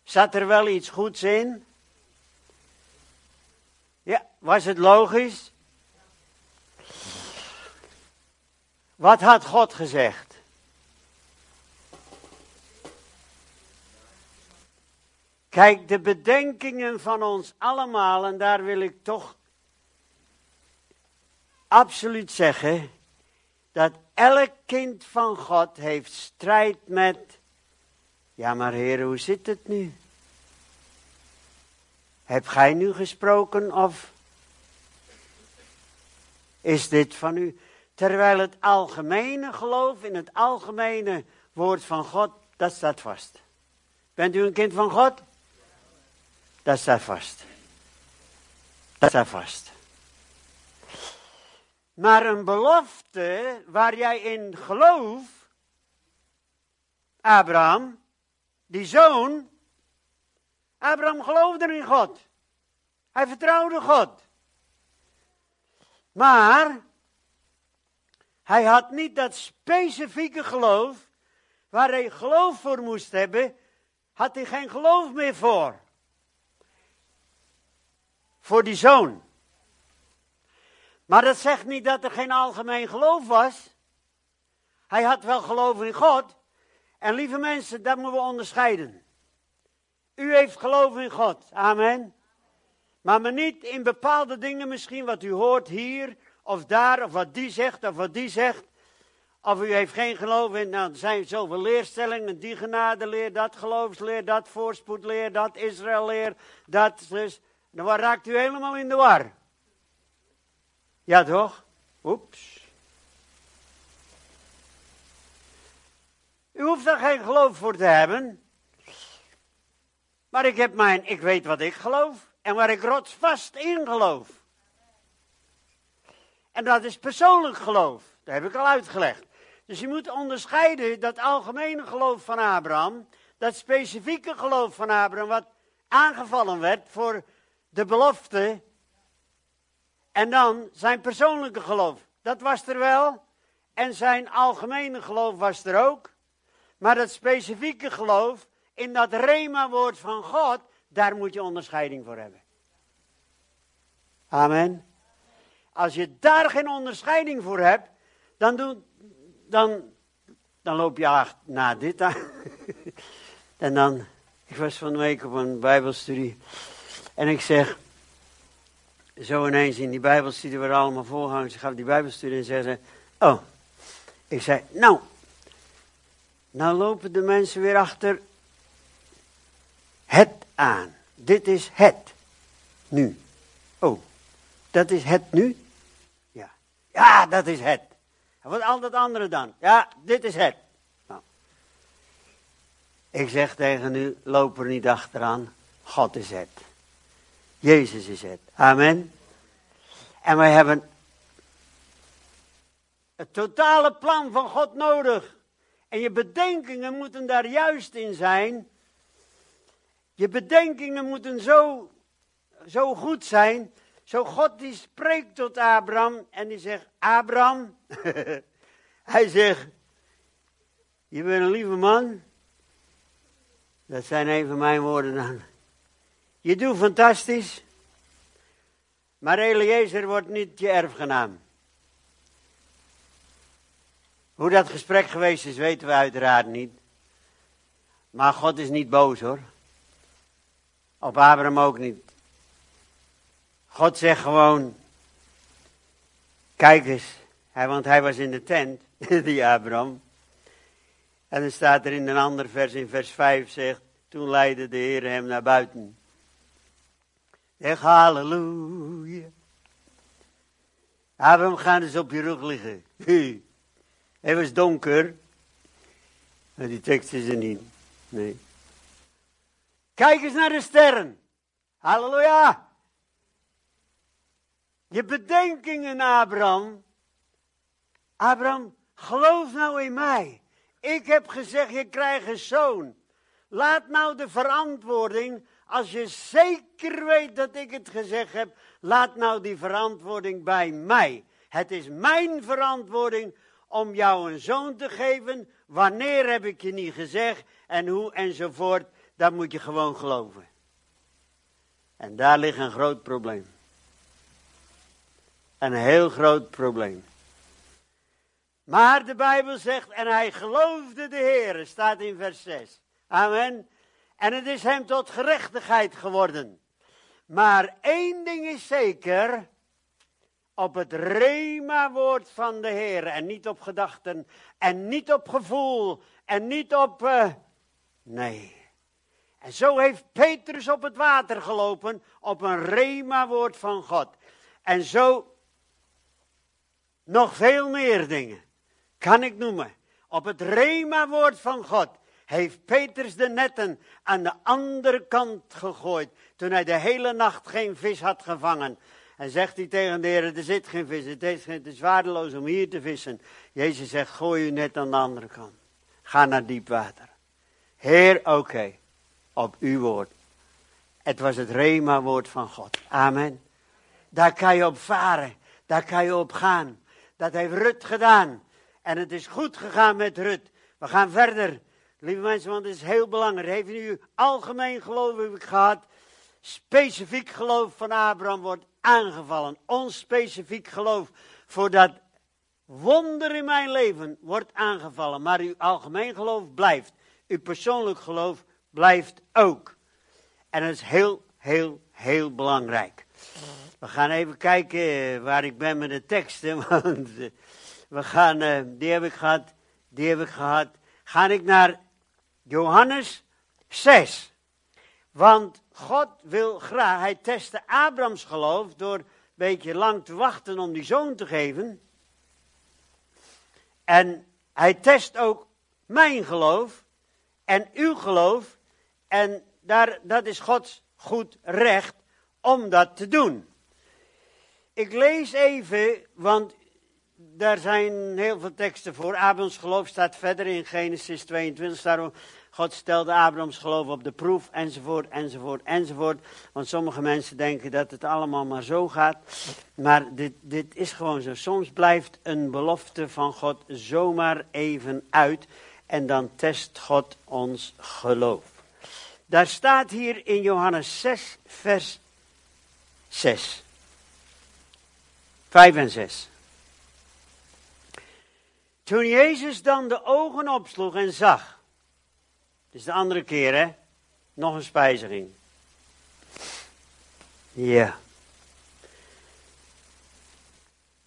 Zat er wel iets goeds in? Ja, was het logisch? Wat had God gezegd? Kijk, de bedenkingen van ons allemaal, en daar wil ik toch absoluut zeggen, dat elk kind van God heeft strijd met, ja maar Heer, hoe zit het nu? Heb gij nu gesproken of is dit van u? Terwijl het algemene geloof in het algemene woord van God, dat staat vast. Bent u een kind van God? Dat staat vast. Dat staat vast. Maar een belofte waar jij in gelooft, Abraham, die zoon, Abraham geloofde in God. Hij vertrouwde God. Maar hij had niet dat specifieke geloof waar hij geloof voor moest hebben, had hij geen geloof meer voor. Voor die zoon. Maar dat zegt niet dat er geen algemeen geloof was. Hij had wel geloof in God. En lieve mensen, dat moeten we onderscheiden. U heeft geloof in God. Amen. Maar, maar niet in bepaalde dingen misschien wat u hoort hier of daar, of wat die zegt of wat die zegt. Of u heeft geen geloof in, nou, er zijn zoveel leerstellingen, die genadeleer, dat geloofsleer, dat voorspoedleer, dat Israëlleer, dat, dus, dan raakt u helemaal in de war. Ja toch? Oeps. U hoeft er geen geloof voor te hebben. Maar ik heb mijn, ik weet wat ik geloof en waar ik rotsvast in geloof. En dat is persoonlijk geloof. Dat heb ik al uitgelegd. Dus je moet onderscheiden dat algemene geloof van Abraham, dat specifieke geloof van Abraham, wat aangevallen werd voor de belofte, en dan zijn persoonlijke geloof. Dat was er wel. En zijn algemene geloof was er ook. Maar dat specifieke geloof, in dat rema-woord van God, daar moet je onderscheiding voor hebben. Amen. Als je daar geen onderscheiding voor hebt, dan, dan, dan loop je achter na dit aan. en dan, ik was van de week op een bijbelstudie. En ik zeg, zo ineens in die bijbelstudie waar allemaal voorgangers, ik gaf die bijbelstudie en zeggen, oh, ik zei, nou, nou lopen de mensen weer achter het aan. Dit is het. Nu. Oh, dat is het nu? Ja. Ja, dat is het. En wat al dat andere dan? Ja, dit is het. Nou. Ik zeg tegen u, loop er niet achteraan. God is het. Jezus is het. Amen. En wij hebben het totale plan van God nodig. En je bedenkingen moeten daar juist in zijn. Je bedenkingen moeten zo, zo goed zijn. Zo God die spreekt tot Abraham en die zegt, Abraham, hij zegt, je bent een lieve man. Dat zijn even mijn woorden dan. Je doet fantastisch. Maar Eliezer wordt niet je erfgenaam. Hoe dat gesprek geweest is, weten we uiteraard niet. Maar God is niet boos hoor. Op Abraham ook niet. God zegt gewoon, kijk eens, want hij was in de tent, die Abraham. En dan staat er in een ander vers, in vers 5 zegt, toen leidde de Heer hem naar buiten. Zeg halleluja. Abraham gaat eens op je rug liggen. Het was donker. Maar die tekst is er niet. Nee. Kijk eens naar de sterren. Halleluja. Je bedenkingen, Abraham. Abraham, geloof nou in mij. Ik heb gezegd, je krijgt een zoon. Laat nou de verantwoording als je zeker weet dat ik het gezegd heb, laat nou die verantwoording bij mij. Het is mijn verantwoording om jou een zoon te geven. Wanneer heb ik je niet gezegd en hoe enzovoort. Dat moet je gewoon geloven. En daar ligt een groot probleem. Een heel groot probleem. Maar de Bijbel zegt, en hij geloofde de Heer, staat in vers 6. Amen. En het is hem tot gerechtigheid geworden. Maar één ding is zeker. Op het Rema-woord van de Heer. En niet op gedachten. En niet op gevoel. En niet op. Uh, nee. En zo heeft Petrus op het water gelopen op een rema-woord van God. En zo nog veel meer dingen kan ik noemen. Op het rema-woord van God heeft Petrus de netten aan de andere kant gegooid. Toen hij de hele nacht geen vis had gevangen. En zegt hij tegen de Heer, er zit geen vis, het is, het waardeloos om hier te vissen. Jezus zegt, gooi je net aan de andere kant. Ga naar diep water. Heer, oké, op uw woord. Het was het Rema-woord van God. Amen. Daar kan je op varen, daar kan je op gaan. Dat heeft Rut gedaan. En het is goed gegaan met Rut. We gaan verder, lieve mensen, want het is heel belangrijk. Heeft nu algemeen geloof ik gehad. Specifiek geloof van Abraham wordt aangevallen. Ons specifiek geloof voor dat wonder in mijn leven wordt aangevallen. Maar uw algemeen geloof blijft. Uw persoonlijk geloof blijft ook. En dat is heel, heel, heel belangrijk. We gaan even kijken waar ik ben met de teksten. Want eh, we gaan, eh, die heb ik gehad, die heb ik gehad. Ga ik naar Johannes 6. Want God wil graag, hij testte Abrahams geloof door een beetje lang te wachten om die zoon te geven. En hij test ook mijn geloof en uw geloof. En daar, dat is Gods goed recht om dat te doen. Ik lees even, want daar zijn heel veel teksten voor. Abrahams geloof staat verder in Genesis 22. Daarom, God stelde Abrahams geloof op de proef, enzovoort, enzovoort, enzovoort. Want sommige mensen denken dat het allemaal maar zo gaat. Maar dit, dit is gewoon zo. Soms blijft een belofte van God zomaar even uit. En dan test God ons geloof. Daar staat hier in Johannes 6, vers 6. 5 en 6. Toen Jezus dan de ogen opsloeg en zag. Dus de andere keer, hè? Nog een spijziging. Ja.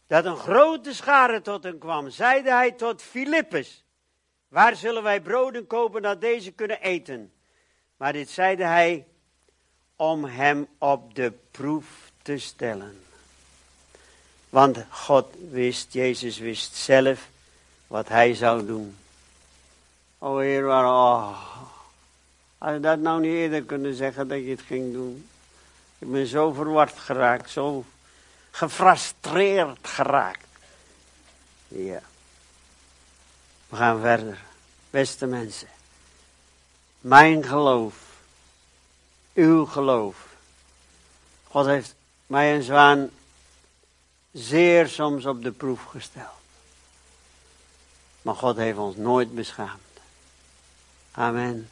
Dat een grote schare tot hem kwam, zeide hij tot Filippus: Waar zullen wij broden kopen dat deze kunnen eten? Maar dit zeide hij om hem op de proef te stellen. Want God wist, Jezus wist zelf wat hij zou doen. O Heer, waar, oh, had je dat nou niet eerder kunnen zeggen dat je het ging doen? Ik ben zo verward geraakt, zo gefrustreerd geraakt. Ja. We gaan verder. Beste mensen. Mijn geloof. Uw geloof. God heeft mij en Zwaan zeer soms op de proef gesteld. Maar God heeft ons nooit beschaamd. Amen.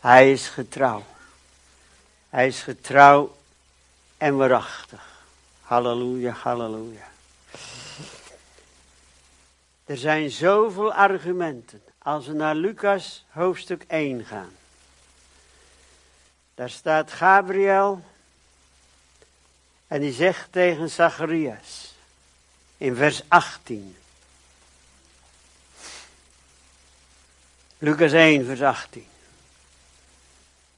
Hij is getrouw. Hij is getrouw en waarachtig. Halleluja, halleluja. Er zijn zoveel argumenten. Als we naar Lucas hoofdstuk 1 gaan. Daar staat Gabriel. En die zegt tegen Zacharias. In vers 18. Lucas 1, vers 18.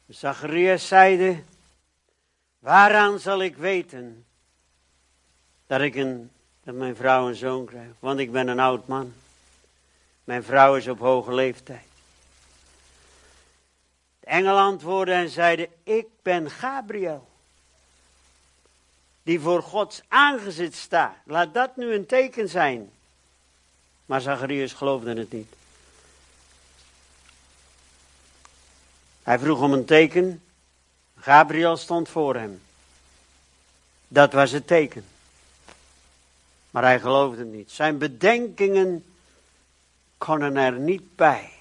Zacharias zeide, waaraan zal ik weten dat, ik een, dat mijn vrouw een zoon krijgt? Want ik ben een oud man. Mijn vrouw is op hoge leeftijd. De engel antwoordde en zeide, ik ben Gabriel. Die voor Gods aangezicht staat. Laat dat nu een teken zijn. Maar Zacharias geloofde het niet. Hij vroeg om een teken. Gabriel stond voor hem. Dat was het teken. Maar hij geloofde niet. Zijn bedenkingen konden er niet bij.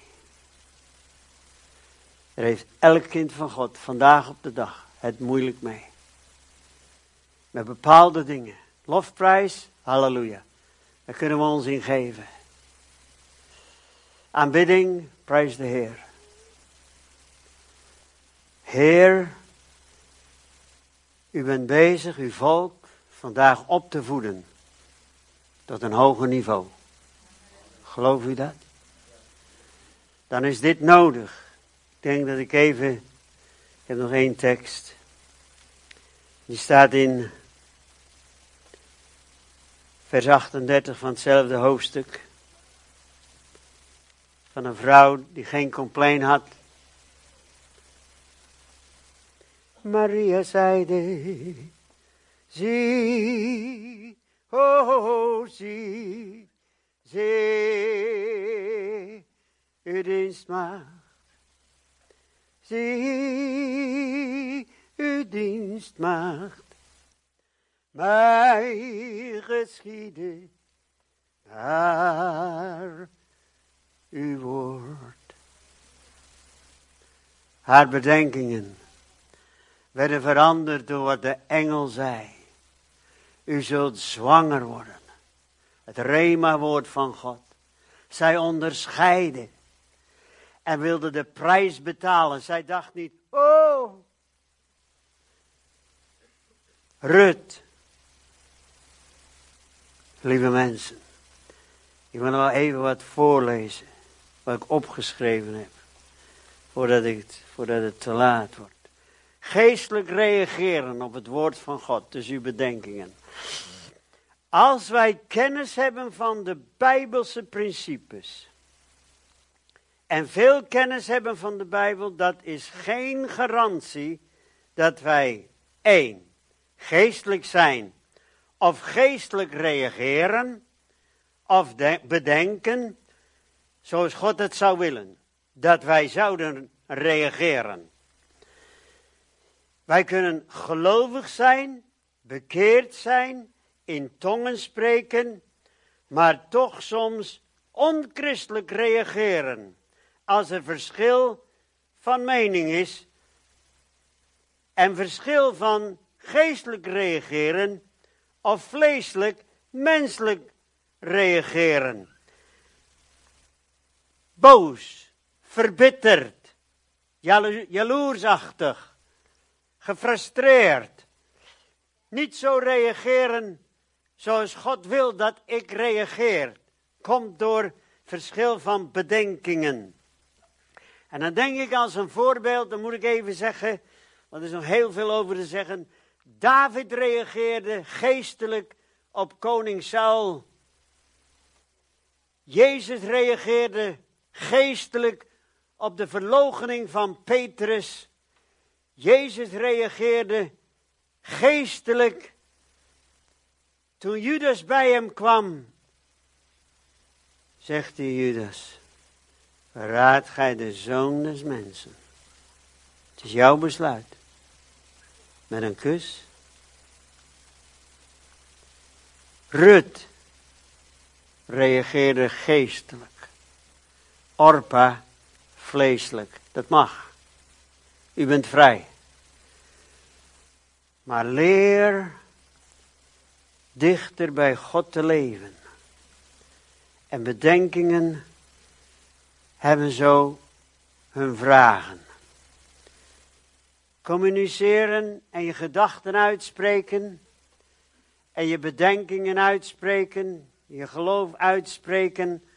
Er heeft elk kind van God vandaag op de dag het moeilijk mee. Met bepaalde dingen. Lofprijs, halleluja. Daar kunnen we ons in geven. Aanbidding, prijs de Heer. Heer, u bent bezig uw volk vandaag op te voeden tot een hoger niveau. Geloof u dat? Dan is dit nodig. Ik denk dat ik even Ik heb nog één tekst. Die staat in vers 38 van hetzelfde hoofdstuk. Van een vrouw die geen complain had. Maria zeide, zie, oh, zie, zie, uw dienstmaagd. Zie, uw dienstmaagd. Mij geschieden naar uw woord. Haar bedenkingen werden veranderd door wat de engel zei. U zult zwanger worden. Het Rema-woord van God. Zij onderscheiden. En wilde de prijs betalen. Zij dacht niet, oh. Rut. Lieve mensen. Ik wil nog even wat voorlezen. Wat ik opgeschreven heb. Voordat, ik het, voordat het te laat wordt. Geestelijk reageren op het woord van God. Dus uw bedenkingen. Als wij kennis hebben van de Bijbelse principes. En veel kennis hebben van de Bijbel, dat is geen garantie dat wij één, geestelijk zijn of geestelijk reageren of bedenken zoals God het zou willen. Dat wij zouden reageren. Wij kunnen gelovig zijn, bekeerd zijn, in tongen spreken, maar toch soms onchristelijk reageren als er verschil van mening is en verschil van geestelijk reageren of vleeselijk, menselijk reageren. Boos, verbitterd, jaloersachtig, gefrustreerd. Niet zo reageren zoals God wil dat ik reageer. Komt door verschil van bedenkingen. En dan denk ik als een voorbeeld, dan moet ik even zeggen, want er is nog heel veel over te zeggen. David reageerde geestelijk op koning Saul. Jezus reageerde geestelijk op de verloochening van Petrus. Jezus reageerde geestelijk toen Judas bij hem kwam. Zegt hij Judas, verraad gij de zoon des mensen. Het is jouw besluit. Met een kus. Rut reageerde geestelijk. Orpa vleeselijk. Dat mag. U bent vrij. Maar leer dichter bij God te leven. En bedenkingen hebben zo hun vragen. Communiceren en je gedachten uitspreken. En je bedenkingen uitspreken. Je geloof uitspreken.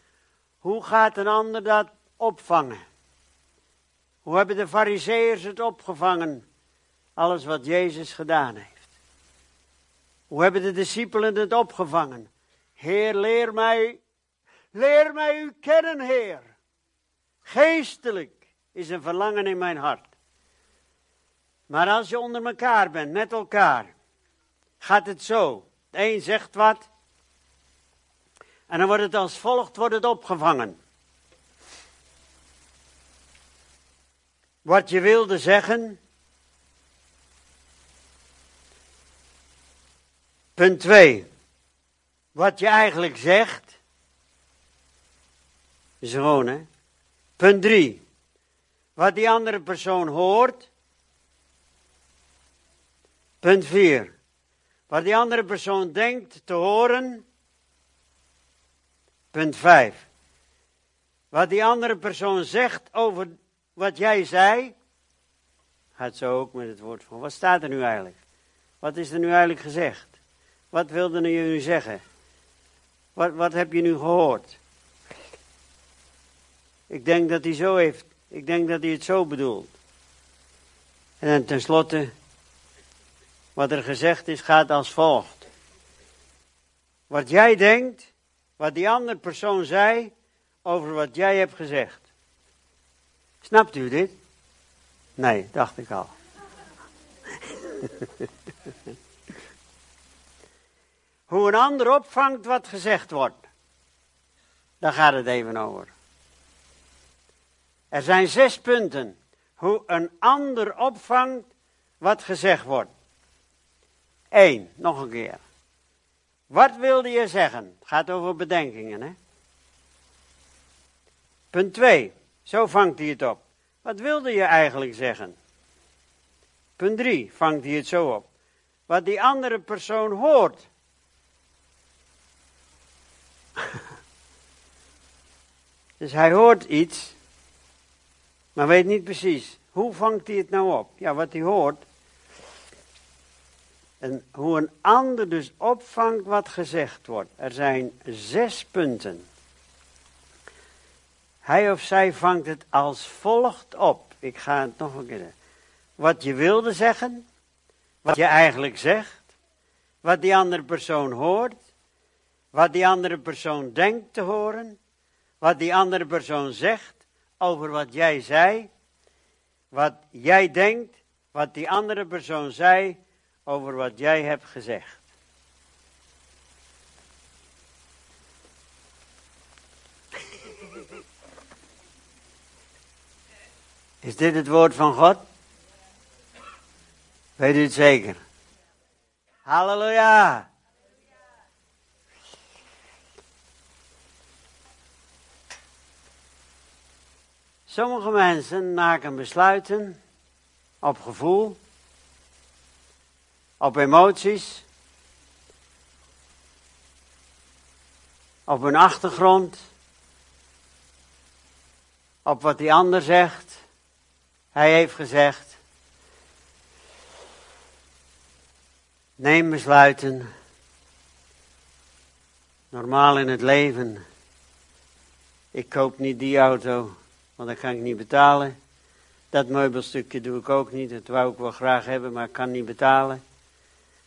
Hoe gaat een ander dat opvangen? Hoe hebben de fariseeërs het opgevangen? Alles wat Jezus gedaan heeft. Hoe hebben de discipelen het opgevangen? Heer, leer mij, leer mij u kennen, Heer. Geestelijk is een verlangen in mijn hart. Maar als je onder elkaar bent, met elkaar, gaat het zo. De een zegt wat, en dan wordt het als volgt wordt het opgevangen. Wat je wilde zeggen. Punt 2. Wat je eigenlijk zegt. Is gewoon, hè? Punt 3. Wat die andere persoon hoort. Punt 4. Wat die andere persoon denkt te horen. Punt 5. Wat die andere persoon zegt over wat jij zei. Gaat zo ook met het woord van. Wat staat er nu eigenlijk? Wat is er nu eigenlijk gezegd? Wat wilde je nu zeggen? Wat, wat heb je nu gehoord? Ik denk dat hij zo heeft. Ik denk dat hij het zo bedoelt. En tenslotte, wat er gezegd is, gaat als volgt. Wat jij denkt, wat die andere persoon zei, over wat jij hebt gezegd. Snapt u dit? Nee, dacht ik al. Hoe een ander opvangt wat gezegd wordt. Daar gaat het even over. Er zijn zes punten. Hoe een ander opvangt wat gezegd wordt. Eén, nog een keer. Wat wilde je zeggen? Het gaat over bedenkingen, hè? Punt 2. Zo vangt hij het op. Wat wilde je eigenlijk zeggen? Punt 3. Vangt hij het zo op. Wat die andere persoon hoort. dus hij hoort iets, maar weet niet precies. Hoe vangt hij het nou op? Ja, wat hij hoort. En hoe een ander dus opvangt wat gezegd wordt. Er zijn zes punten. Hij of zij vangt het als volgt op. Ik ga het nog een keer. Wat je wilde zeggen, wat je eigenlijk zegt, wat die andere persoon hoort, wat die andere persoon denkt te horen, wat die andere persoon zegt over wat jij zei, wat jij denkt, wat die andere persoon zei over wat jij hebt gezegd. Is dit het woord van God? Weet u het zeker? Halleluja! Sommige mensen maken besluiten op gevoel, op emoties, op hun achtergrond, op wat die ander zegt. Hij heeft gezegd, neem besluiten. Normaal in het leven, ik koop niet die auto, want dat kan ik niet betalen. Dat meubelstukje doe ik ook niet, dat wou ik wel graag hebben, maar ik kan niet betalen.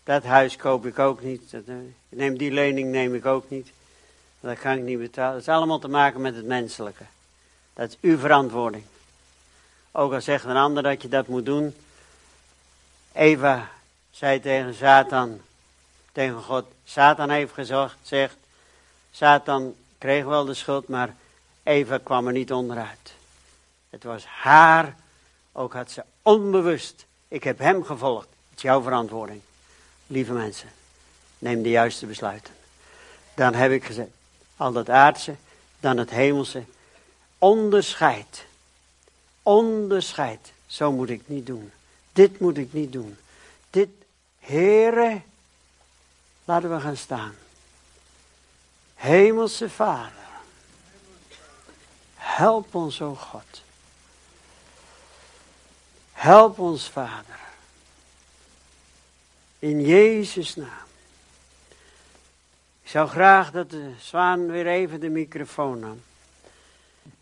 Dat huis koop ik ook niet. Dat, uh, neem die lening neem ik ook niet. Dat kan ik niet betalen. Dat is allemaal te maken met het menselijke. Dat is uw verantwoording. Ook al zegt een ander dat je dat moet doen. Eva zei tegen Satan, tegen God, Satan heeft gezegd, zegt, Satan kreeg wel de schuld, maar Eva kwam er niet onderuit. Het was haar, ook had ze onbewust, ik heb hem gevolgd. Het is jouw verantwoording. Lieve mensen, neem de juiste besluiten. Dan heb ik gezegd, al dat aardse, dan het hemelse, onderscheid. Onderscheid. Zo moet ik niet doen. Dit moet ik niet doen. Dit, Heere, laten we gaan staan. Hemelse Vader, help ons, o God. Help ons, Vader. In Jezus' naam. Ik zou graag dat de zwaan weer even de microfoon nam.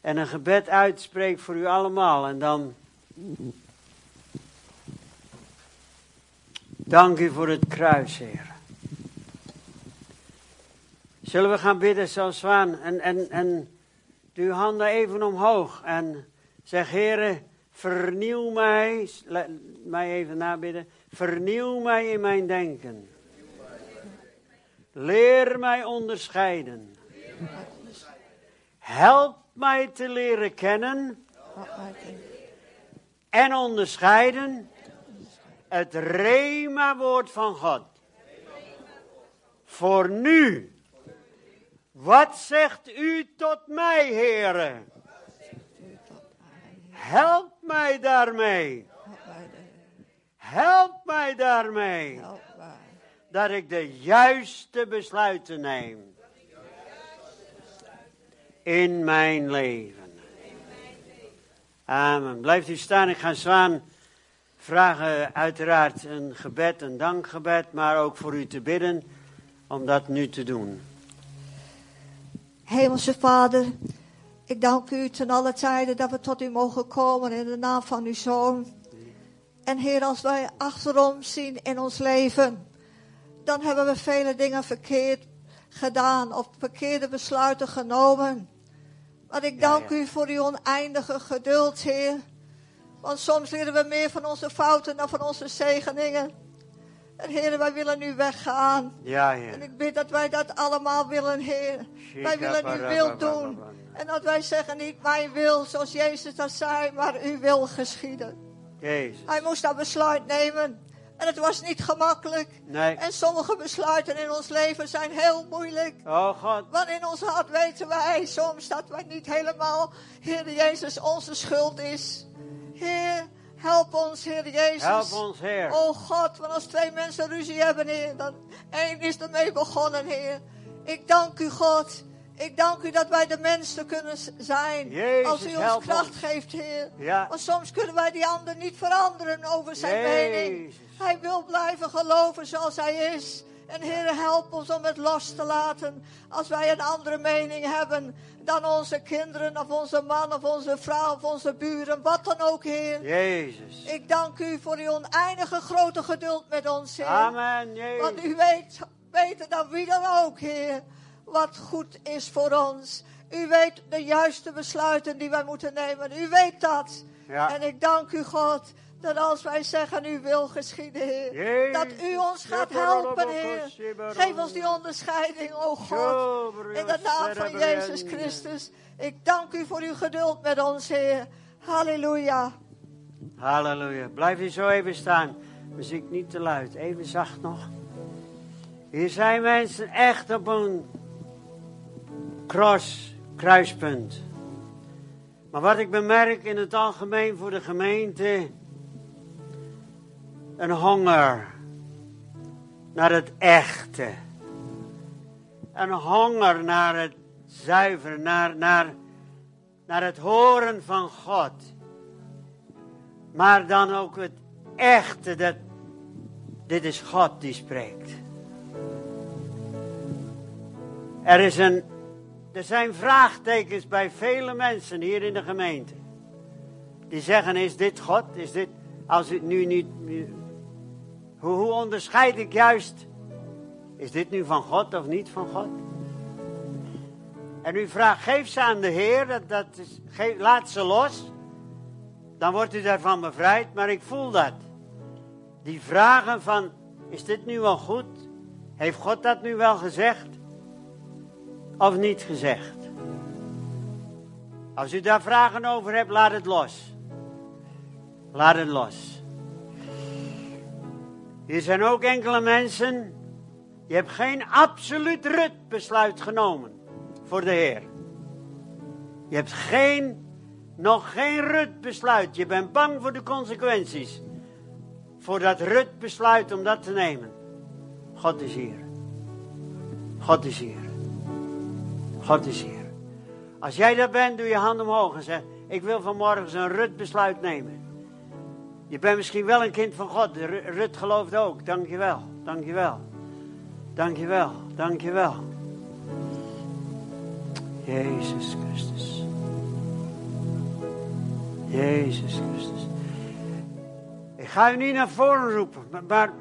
En een gebed uitspreekt voor u allemaal. En dan. Dank u voor het kruis, Heer. Zullen we gaan bidden zoals zwaan? En, en, en doe uw handen even omhoog. En zeg, Heer, vernieuw mij. Mij even nabidden. Vernieuw mij in mijn denken. Leer mij onderscheiden. Help mij te leren kennen en onderscheiden het Rema-woord van God. Voor nu. Wat zegt u tot mij, heren? Help mij daarmee. Help mij daarmee. Dat ik de juiste besluiten neem. In mijn leven. Amen. Blijft u staan. Ik ga zwaan vragen uiteraard een gebed, een dankgebed, maar ook voor u te bidden om dat nu te doen. Hemelse Vader, ik dank u ten alle tijden dat we tot u mogen komen in de naam van uw Zoon. En Heer, als wij achterom zien in ons leven, dan hebben we vele dingen verkeerd gedaan of verkeerde besluiten genomen. Maar ik dank ja. u voor uw oneindige geduld, Heer. Want soms leren we meer van onze fouten dan van onze zegeningen. En Heer, wij willen nu weggaan. Ja, En Heer. ik bid dat wij dat allemaal willen, Heer. Wij willen uw wil doen. En dat wij zeggen, niet mijn wil, zoals Jezus dat zei, maar uw wil geschieden. Jezus. Hij moest dat besluit nemen. En het was niet gemakkelijk. Nee. En sommige besluiten in ons leven zijn heel moeilijk. Oh God. Want in ons hart weten wij soms dat wij niet helemaal, Heer Jezus, onze schuld is. Heer, help ons, Heer Jezus. Help ons, Heer. Oh God, want als twee mensen ruzie hebben, Heer, dan één is ermee begonnen, Heer. Ik dank u, God. Ik dank u dat wij de mensen kunnen zijn. Jezus, als u ons kracht ons. geeft, Heer. Ja. Want soms kunnen wij die ander niet veranderen over zijn mening. Hij wil blijven geloven zoals hij is. En Heer, help ons om het los te laten. Als wij een andere mening hebben dan onze kinderen, of onze man, of onze vrouw, of onze buren, wat dan ook, Heer. Jezus. Ik dank u voor uw oneindige grote geduld met ons, Heer. Amen. Jezus. Want u weet beter dan wie dan ook, Heer, wat goed is voor ons. U weet de juiste besluiten die wij moeten nemen. U weet dat. Ja. En ik dank u, God, dat als wij zeggen, u wil geschieden, Heer. Jezus. Dat u ons gaat helpen, Heer. Geef ons die onderscheiding, o God. In de naam van Jezus Christus. Ik dank u voor uw geduld met ons, Heer. Halleluja. Halleluja. Blijf hier zo even staan. Muziek niet te luid. Even zacht nog. Hier zijn mensen echt op een cross, kruispunt. Maar wat ik bemerk in het algemeen voor de gemeente. Een honger naar het echte. Een honger naar het zuivere, naar, naar, naar het horen van God. Maar dan ook het echte, dat dit is God die spreekt. Er, is een, er zijn vraagtekens bij vele mensen hier in de gemeente. Die zeggen, is dit God? Is dit, als het nu niet... Hoe, onderscheid ik juist, is dit nu van God of niet van God? En u vraagt, geef ze aan de Heer, dat, dat is, laat ze los. Dan wordt u daarvan bevrijd, maar ik voel dat. Die vragen van, is dit nu wel goed? Heeft God dat nu wel gezegd? Of niet gezegd? Als u daar vragen over hebt, laat het los. Laat het los. Hier zijn ook enkele mensen, je hebt geen absoluut rutbesluit genomen voor de Heer. Je hebt geen, nog geen rutbesluit. Je bent bang voor de consequenties. Voor dat rutbesluit om dat te nemen. God is hier. God is hier. God is hier. Als jij dat bent, doe je hand omhoog en zeg: Ik wil vanmorgen zo'n rutbesluit nemen. Je bent misschien wel een kind van God. Ru- Rut gelooft ook. Dankjewel. Dankjewel. Dankjewel. Dankjewel. Jezus Christus. Jezus Christus. Ik ga u niet naar voren roepen, maar, maar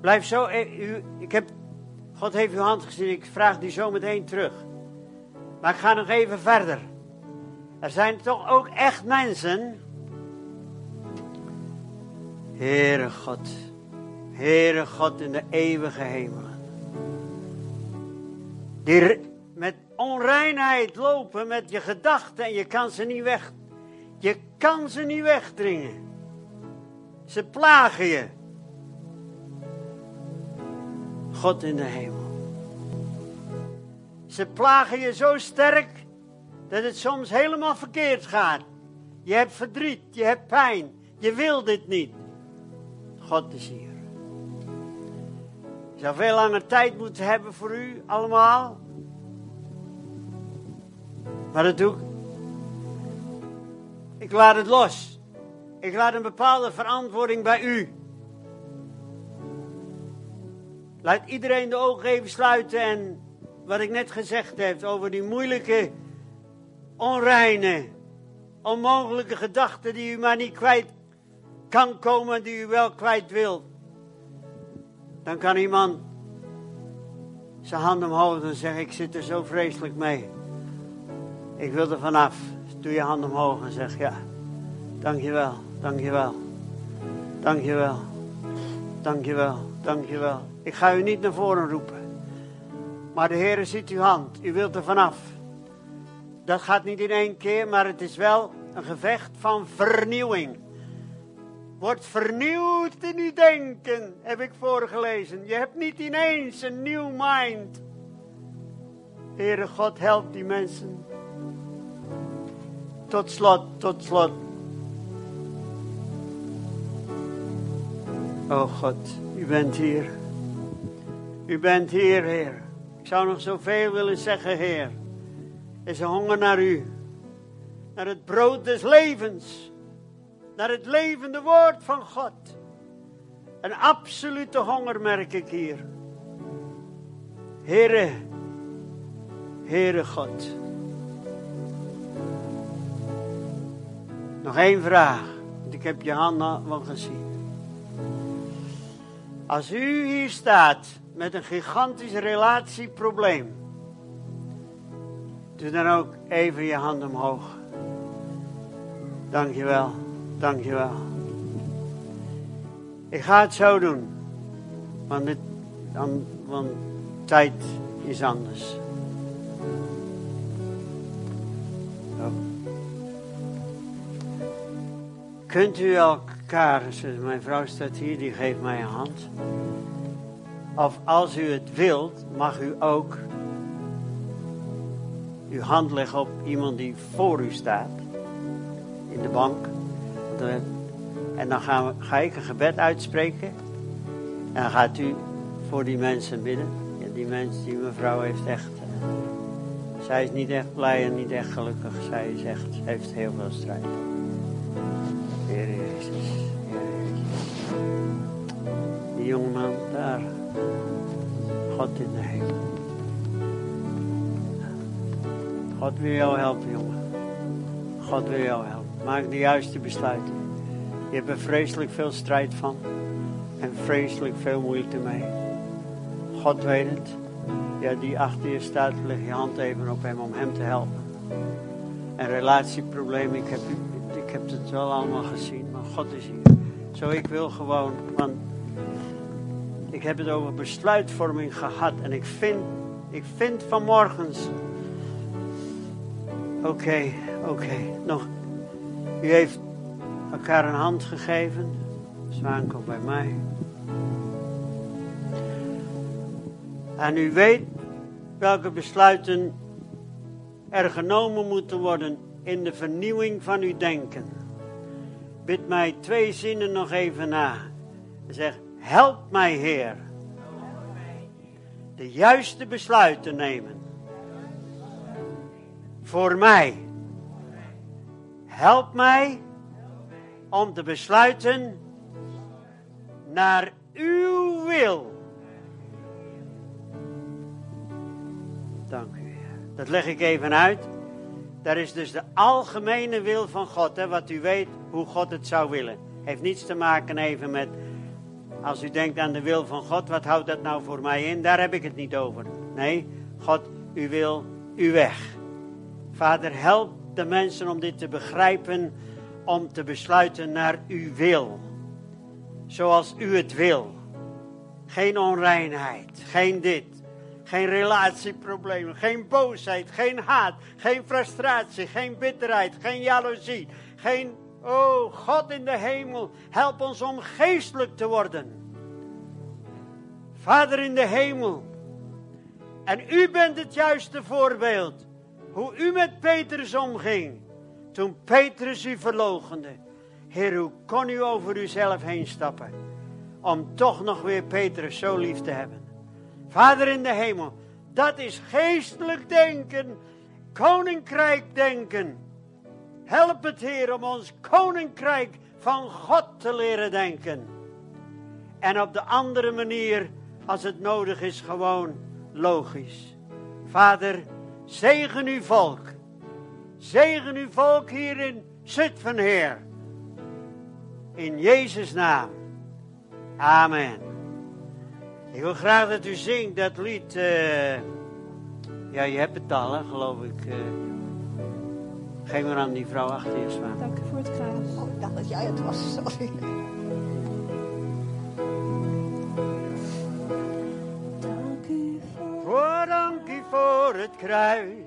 blijf zo. eh, U, ik heb, God heeft uw hand gezien, ik vraag die zo meteen terug. Maar ik ga nog even verder. Er zijn toch ook echt mensen. Heere God, Heere God in de eeuwige hemelen. Die met onreinheid lopen met je gedachten en je kan ze niet weg. Je kan ze niet wegdringen. Ze plagen je. God in de hemel. Ze plagen je zo sterk dat het soms helemaal verkeerd gaat. Je hebt verdriet, je hebt pijn, je wil dit niet. God is hier. Je zou veel langer tijd moeten hebben voor u allemaal. Maar dat doe ik. Ik laat het los. Ik laat een bepaalde verantwoording bij u. Laat iedereen de ogen even sluiten en wat ik net gezegd heb over die moeilijke, onreine, onmogelijke gedachten die u maar niet kwijt kan komen die u wel kwijt wilt. Dan kan iemand zijn hand omhoog en zeggen, ik zit er zo vreselijk mee. Ik wil er vanaf. Doe je hand omhoog en zeg, ja, dankjewel, dankjewel, dankjewel, dankjewel, dankjewel. Ik ga u niet naar voren roepen. Maar de Heer ziet uw hand. U wilt er vanaf. Dat gaat niet in één keer, maar het is wel een gevecht van vernieuwing. Wordt vernieuwd in uw denken, heb ik voorgelezen. Je hebt niet ineens een nieuw mind. Heere God, help die mensen. Tot slot, tot slot. Oh God, u bent hier. U bent hier, Heer. Zou nog zoveel willen zeggen, Heer. Er is een honger naar u. Naar het brood des levens. Naar het levende woord van God. Een absolute honger merk ik hier. Heere, Heere God. Nog één vraag, want ik heb je hand wel gezien. Als u hier staat met een gigantisch relatieprobleem, doe dan ook even je hand omhoog. Dankjewel, dankjewel. Ik ga het zo doen, want, dit, dan, want tijd is anders. Kunt u elkaar, mijn vrouw staat hier, die geeft mij een hand. Of als u het wilt, mag u ook uw hand leggen op iemand die voor u staat. In de bank. En dan gaan ga ik een gebed uitspreken. En dan gaat u voor die mensen bidden. Ja, die mensen, die mevrouw heeft echt... Uh, zij is niet echt blij en niet echt gelukkig. Zij is echt, heeft heel veel strijd. Heer Jezus, Heer Jezus. Die jongeman daar. God in de hemel. God wil jou helpen, jongen. God wil jou helpen. Maak de juiste besluiten. Je hebt er vreselijk veel strijd van. En vreselijk veel moeite mee. God weet het. Ja, die achter je staat, leg je hand even op hem om hem te helpen. En relatieproblemen, ik heb, ik heb het wel allemaal gezien, maar God is hier. Zo, ik wil gewoon, want ik heb het over besluitvorming gehad. En ik vind, ik vind vanmorgens. Oké, oké. Nog. U heeft elkaar een hand gegeven. Zwaan komt bij mij. En u weet welke besluiten er genomen moeten worden in de vernieuwing van uw denken. Bid mij twee zinnen nog even na. Zeg, help mij Heer. De juiste besluiten nemen. Voor mij. Help mij om te besluiten naar uw wil. Dank u. Dat leg ik even uit. Daar is dus de algemene wil van God, hè, wat u weet hoe God het zou willen. Heeft niets te maken even met, als u denkt aan de wil van God, wat houdt dat nou voor mij in? Daar heb ik het niet over. Nee, God, u wil uw weg. Vader, help de mensen om dit te begrijpen, om te besluiten naar uw wil. Zoals u het wil. Geen onreinheid, geen dit, geen relatieproblemen, geen boosheid, geen haat, geen frustratie, geen bitterheid, geen jaloezie, geen, oh God in de hemel, help ons om geestelijk te worden. Vader in de hemel, en u bent het juiste voorbeeld, hoe u met Petrus omging, toen Petrus u verlogende. Heer, hoe kon u over uzelf heen stappen, om toch nog weer Petrus zo lief te hebben? Vader in de hemel, dat is geestelijk denken, koninkrijk denken. Help het Heer om ons koninkrijk van God te leren denken. En op de andere manier, als het nodig is, gewoon logisch. Vader, zegen uw volk. Zegen uw volk hier in Zutphen, Heer. In Jezus' naam. Amen. Ik wil graag dat u zingt dat lied. eh, ja, je hebt het al, hè, geloof ik. eh. geef maar aan die vrouw achter je staan. Dank u voor het kruis. Oh, ik dacht dat jij het was, sorry. Oh, dankie vir dit kry.